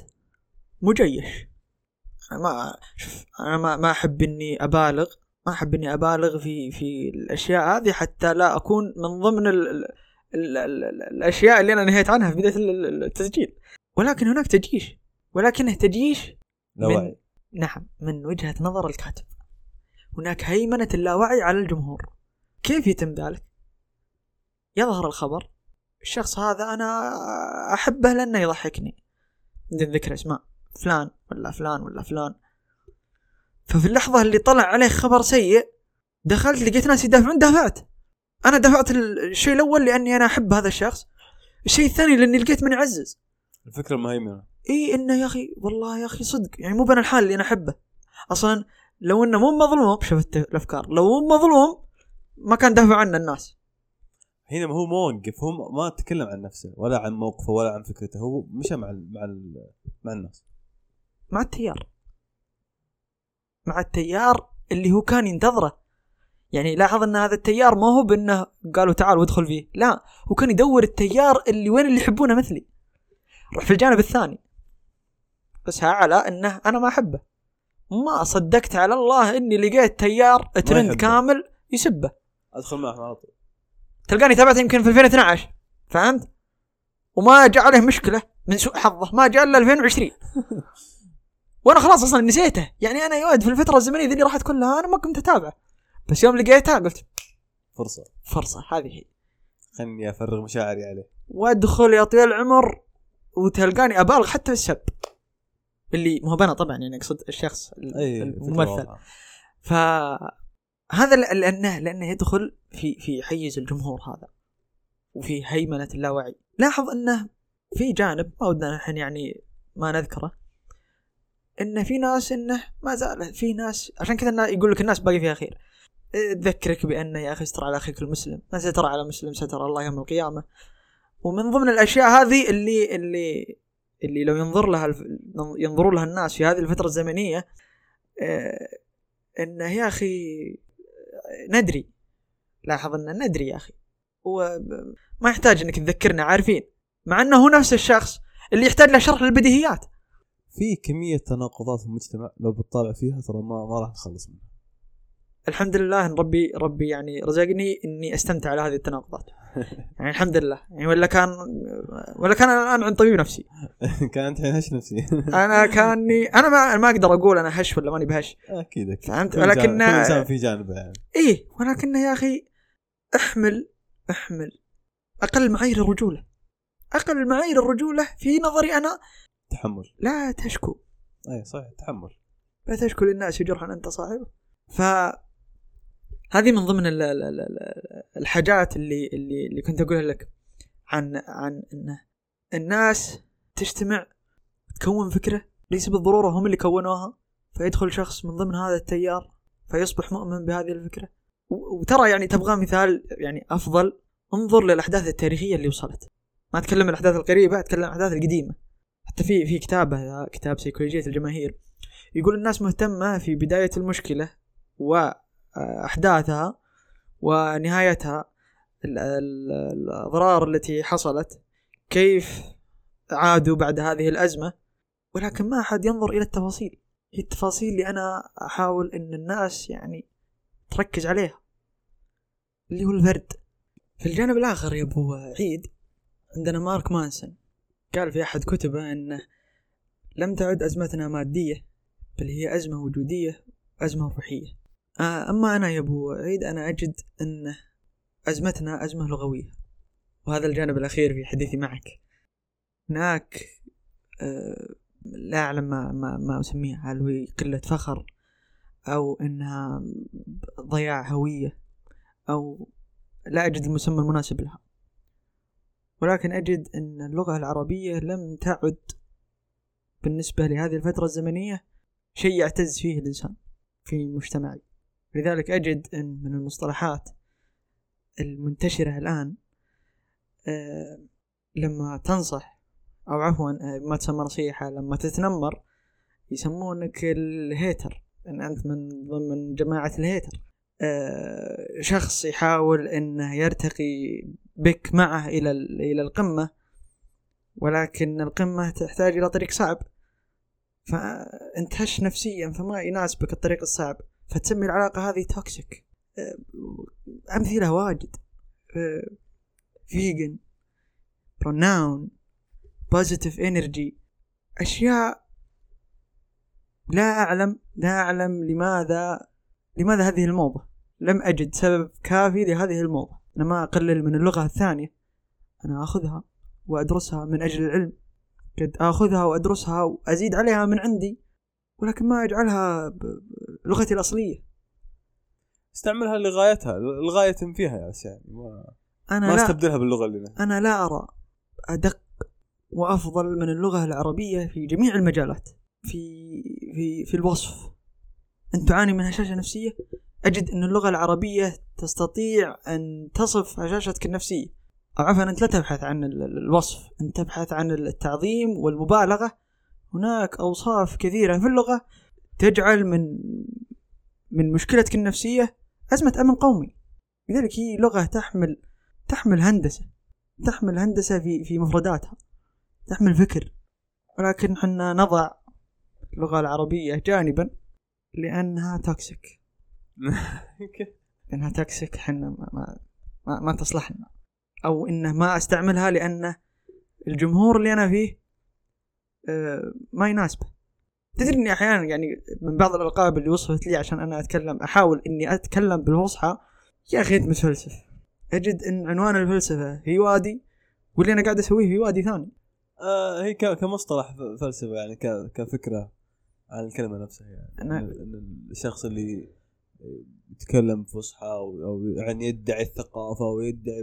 مجيش أنا ما شوف أنا ما ما أحب إني أبالغ ما أحب إني أبالغ في في الأشياء هذه حتى لا أكون من ضمن ال ال ال ال ال الأشياء اللي أنا نهيت عنها في بداية ال- ال- التسجيل. ولكن هناك تجيش ولكنه تجيش لا من- وعي. نعم من وجهة نظر الكاتب. هناك هيمنة اللاوعي على الجمهور. كيف يتم ذلك؟ يظهر الخبر الشخص هذا أنا أحبه لأنه يضحكني. بدون ذكر أسماء فلان ولا فلان ولا فلان. ففي اللحظة اللي طلع عليه خبر سيء دخلت لقيت ناس يدافعون دافعت. أنا دفعت ال- الشيء الأول لأني أنا أحب هذا الشخص. الشيء الثاني لأني لقيت من يعزز. الفكرة مهيمنة. إي إنه يا أخي والله يا أخي صدق. يعني مو بين الحال اللي أنا أحبه. أصلا لو إنه مو مظلوم شفت الأفكار لو مو مظلوم ما كان دافع عنه الناس. هنا ما هو موقف هو ما تكلم عن نفسه ولا عن موقفه ولا عن فكرته هو مشى مع ال مع ال مع الناس. مع التيار. مع التيار اللي هو كان ينتظره. يعني لاحظ إن هذا التيار ما هو بإنه قالوا تعال وادخل فيه لا هو كان يدور التيار اللي وين اللي يحبونه مثلي. روح في الجانب الثاني. بس على إنه أنا ما أحبه. ما صدقت على الله إني لقيت تيار ترند. كامل يسبه. أدخل معه على طول. تلقاني تابعته يمكن في 2012 فهمت؟ وما جاء عليه مشكلة من سوء حظه ما جاء إلا 2020 وأنا خلاص أصلا نسيته. يعني أنا يود في الفترة الزمنية ذي اللي راحت كلها أنا ما كنت اتابعه بس يوم لقيتها قلت فرصة. فرصة هذه هي. خلني أفرغ مشاعري عليه. وأدخل يا طويل العمر وتلقاني أبالغ حتى في السب. اللي مو أنا طبعا يعني أقصد الشخص الممثل. فهذا ل- لأنه لأنه يدخل في في حيز الجمهور هذا. وفي هيمنة اللاوعي. لاحظ أنه في جانب ما ودنا الحين يعني ما نذكره انه في ناس إنه ما زال في ناس عشان كذا يقول لك الناس باقي فيها خير تذكرك بانه يا أخي استر على أخيك المسلم. من ستر على مسلم ستر الله يوم القيامة. ومن ضمن الأشياء هذه اللي اللي اللي لو ينظر لها الف... ينظرون لها الناس في هذه الفترة الزمنية آه إنه يا أخي ندري. لاحظ ان ندري يا أخي. هو ما يحتاج إنك تذكرنا عارفين؟ مع أنه هو نفس الشخص اللي يحتاج له شرح للبديهيات. في كمية تناقضات في المجتمع لو بتطالع فيها ترى ما ما راح نخلص منها. الحمد لله إن ربي ربي يعني رزقني إني أستمتع على هذه التناقضات. يعني الحمد لله. يعني ولا كان ولا كان أنا الآن عند طبيب نفسي. كانت الحين هش نفسي. أنا كاني أنا ما ما أقدر أقول أنا هش ولا ماني بهش. أكيد أكيد. فهمت؟ ولكن كل إنسان في جانبه يعني. إيه ولكن يا أخي أحمل أحمل أقل معايير الرجولة. أقل معايير الرجولة في نظري أنا تحمل. لا تشكو. أي صحيح تحمل. لا تشكو للناس جرحا أنت صاحبه. ف هذه من ضمن ال- ال- ال- ال- الحاجات اللي اللي اللي كنت أقولها لك عن عن إنه الناس تجتمع تكون فكرة ليس بالضرورة هم اللي كونوها فيدخل شخص من ضمن هذا التيار فيصبح مؤمن بهذه الفكرة. و- وترى يعني تبغى مثال يعني أفضل انظر للأحداث التاريخية اللي وصلت. ما أتكلم الأحداث القريبة أتكلم الأحداث القديمة. حتى في في كتاب هذا كتاب سيكولوجية الجماهير يقول الناس مهتمة في بداية المشكلة واحداثها ونهايتها ال- ال- الأضرار التي حصلت كيف عادوا بعد هذه الأزمة. ولكن ما أحد ينظر إلى التفاصيل. هي التفاصيل اللي أنا أحاول إن الناس يعني تركز عليها. اللي هو البرد في الجانب الآخر يا أبو عيد عندنا مارك مانسون. قال في أحد كتبه إنه لم تعد أزمتنا مادية بل هي أزمة وجودية أزمة روحية. آه، أما أنا يا أبو عيد أنا أجد أن ازمتنا ازمه لغوية. وهذا الجانب الأخير في حديثي معك. هناك آه، لا أعلم ما ما ما أسميها. هل هي قلة فخر أو إنها ضياع هوية أو لا أجد المسمى المناسب لها. ولكن أجد أن اللغة العربية لم تعد بالنسبة لهذه الفترة الزمنية شيء يعتز فيه الإنسان في مجتمعي. لذلك أجد أن من المصطلحات المنتشرة الآن آه، لما تنصح أو عفوا آه، ما تسمى نصيحة لما تتنمر يسمونك الهيتر. أن أنت من ضمن جماعة الهيتر. آه، شخص يحاول أنه يرتقي بك معه إلى إلى القمة ولكن القمة تحتاج إلى طريق صعب. فأنت هش نفسيا فما يناسبك الطريق الصعب. فتسمي العلاقة هذه toxic أمثلة واجد. فيجن بروناون positive energy أشياء لا أعلم لا أعلم لماذا لماذا هذه الموضة. لم أجد سبب كافي لهذه الموضة. أنا ما أقلل من اللغة الثانية. أنا أخذها وأدرسها من أجل العلم. قد أخذها وأدرسها وأزيد عليها من عندي. ولكن ما أجعلها لغتي الأصلية. استعملها لغايتها الغاية فيها يعني ما, أنا ما لا. أستبدلها باللغة اللي لنا. أنا لا أرى أدق وأفضل من اللغة العربية في جميع المجالات. في في في الوصف. أنت تعاني من هشاشة نفسية. أجد أن اللغة العربية تستطيع أن تصف هشاشتك النفسية. أو عفوا أنت لا تبحث عن ال- ال- الوصف. أنت تبحث عن التعظيم والمبالغة. هناك أوصاف كثيرة في اللغة تجعل من من مشكلتك النفسية أزمة أمن قومي. لذلك هي لغة تحمل تحمل هندسة تحمل هندسة في في مفرداتها تحمل فكر. ولكن حنا نضع اللغة العربية جانبا لأنها toxic لأنها toxic حنا ما, ما, ما, ما تصلح لنا أو إنه ما أستعملها لأن الجمهور اللي أنا فيه ما يناسبه تدري إني أحيانا يعني من بعض الألقاب اللي وصفت لي عشان أنا أتكلم أحاول إني أتكلم بالفصحى. يا أخي أنت متفلسف. أجد إن عنوان الفلسفة هي وادي واللي أنا قاعد أسويه في وادي ثاني. آه هي كمصطلح ف- فلسفة يعني ك- كفكرة عن الكلمة نفسها يعني. أنا- إن- إن الشخص اللي يتكلم فصحى أو يعني يدعي الثقافة ويدعي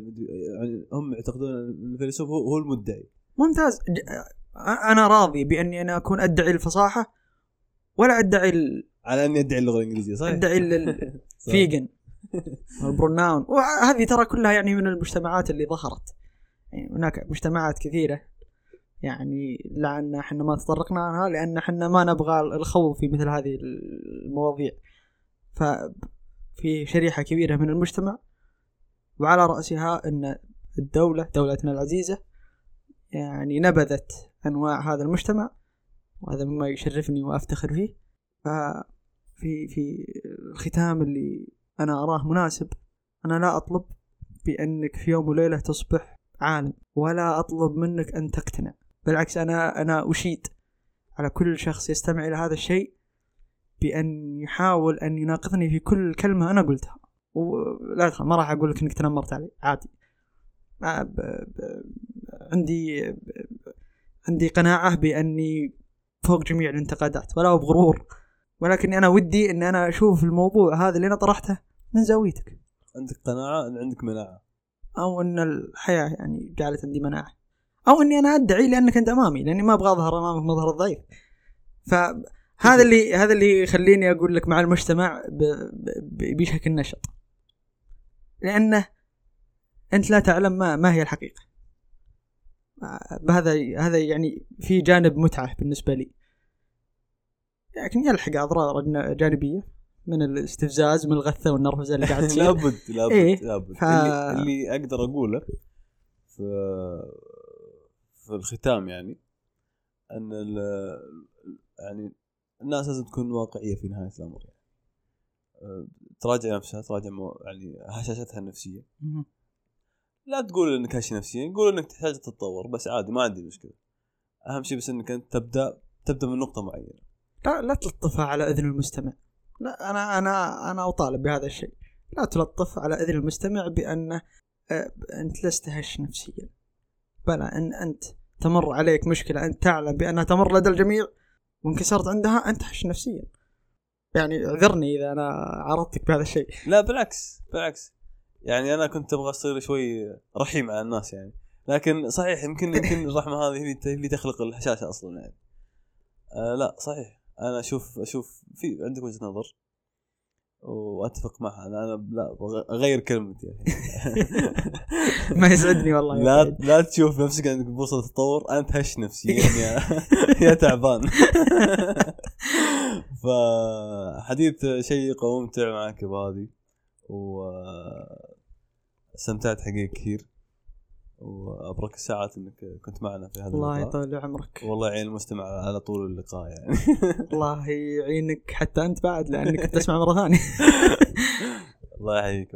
يعني هم يعتقدون إن الفيلسوف هو المدعي. ممتاز. أنا راضي بأني أنا أكون أدعي الفصاحة ولا أدعي ال... على ان يدعي اللغة الإنجليزية صحيح؟ أدعي ال- والبروناون وهذه ترى كلها يعني من المجتمعات اللي ظهرت. يعني هناك مجتمعات كثيرة. يعني لعنا إحنا ما تطرقنا عنها لأن إحنا ما نبغى الخوض في مثل هذه المواضيع. ففي شريحة كبيرة من المجتمع وعلى رأسها أن الدولة دولتنا العزيزة يعني نبذت أنواع هذا المجتمع وهذا مما يشرفني وأفتخر فيه. ففي في الختام اللي أنا أراه مناسب أنا لا أطلب بأنك في يوم وليلة تصبح عالم ولا أطلب منك أن تقتنع. بالعكس أنا أنا أشيد على كل شخص يستمع إلى هذا الشيء بأن يحاول أن يناقضني في كل كلمة أنا قلتها. ولا ما راح أقول لك إنك تنمرت علي عادي. عندي عندي قناعة بأني فوق جميع الانتقادات ولا بغرور. ولكن أنا ودي أن أنا أشوف الموضوع هذا اللي أنا طرحته من زاويتك. عندك قناعة أن عندك مناعة. أو أن الحياة يعني جعلت عندي مناعة. أو أني أنا أدعي لأنك أنت أمامي لأني ما أبغى أظهر أمامك مظهر الضعيف. فهذا اللي هذا اللي يخليني أقول لك مع المجتمع بشكل نشط. لأنه أنت لا تعلم ما, ما هي الحقيقة. بهذا هذا يعني في جانب متعة بالنسبة لي لكن يلحق أضرار جانبية من الاستفزاز من الغثة والنرفزة اللي قاعد تصير لابد لابد إيه؟ لابد ف... اللي, اللي أقدر أقوله في في الختام يعني أن يعني الناس لازم تكون واقعية في نهاية الأمر يعني. أه، تراجع نفسها تراجع يعني هشاشتها النفسية لا تقول إنك هش نفسيا قول إنك تحتاج تتطور بس عادي ما عندي مشكلة. أهم شيء بس إنك أنت تبدأ تبدأ من نقطة معينة. لا لا تلطفها على إذن المستمع. لا أنا أنا أنا أطالب بهذا الشيء. لا تلطف على إذن المستمع بأن آه، انت لست هش نفسيا. بلى إن أنت تمر عليك مشكلة أنت تعلم بأنها تمر لدى الجميع وانكسرت عندها أنت هش نفسيا. يعني اعذرني إذا أنا عرضتك بهذا الشيء. لا بالعكس بالعكس. يعني أنا كنت أبغى أصير شوي رحيم على الناس يعني. لكن صحيح يمكن يمكن الرحمة هذه هي اللي تخلق الهشاشه أصلا يعني. آه لا صحيح. أنا أشوف أشوف في عندك وجهة نظر؟ وأتفق معها. أنا أنا لا أغير كلمتي يعني. ما يسعدني والله لا لا تشوف نفسك عندك فرصه تطور أنت هش نفسي يعني يا, يا تعبان. فحديث شيق وممتع معك بهذه و استمتعت حقيقة كثير وأبرك الساعات إنك كنت معنا في هذا الله يطول عمرك. والله يعين المستمع على طول اللقاء يعني. الله يعينك حتى أنت بعد لأنك تسمع مرة ثانية. الله يحييك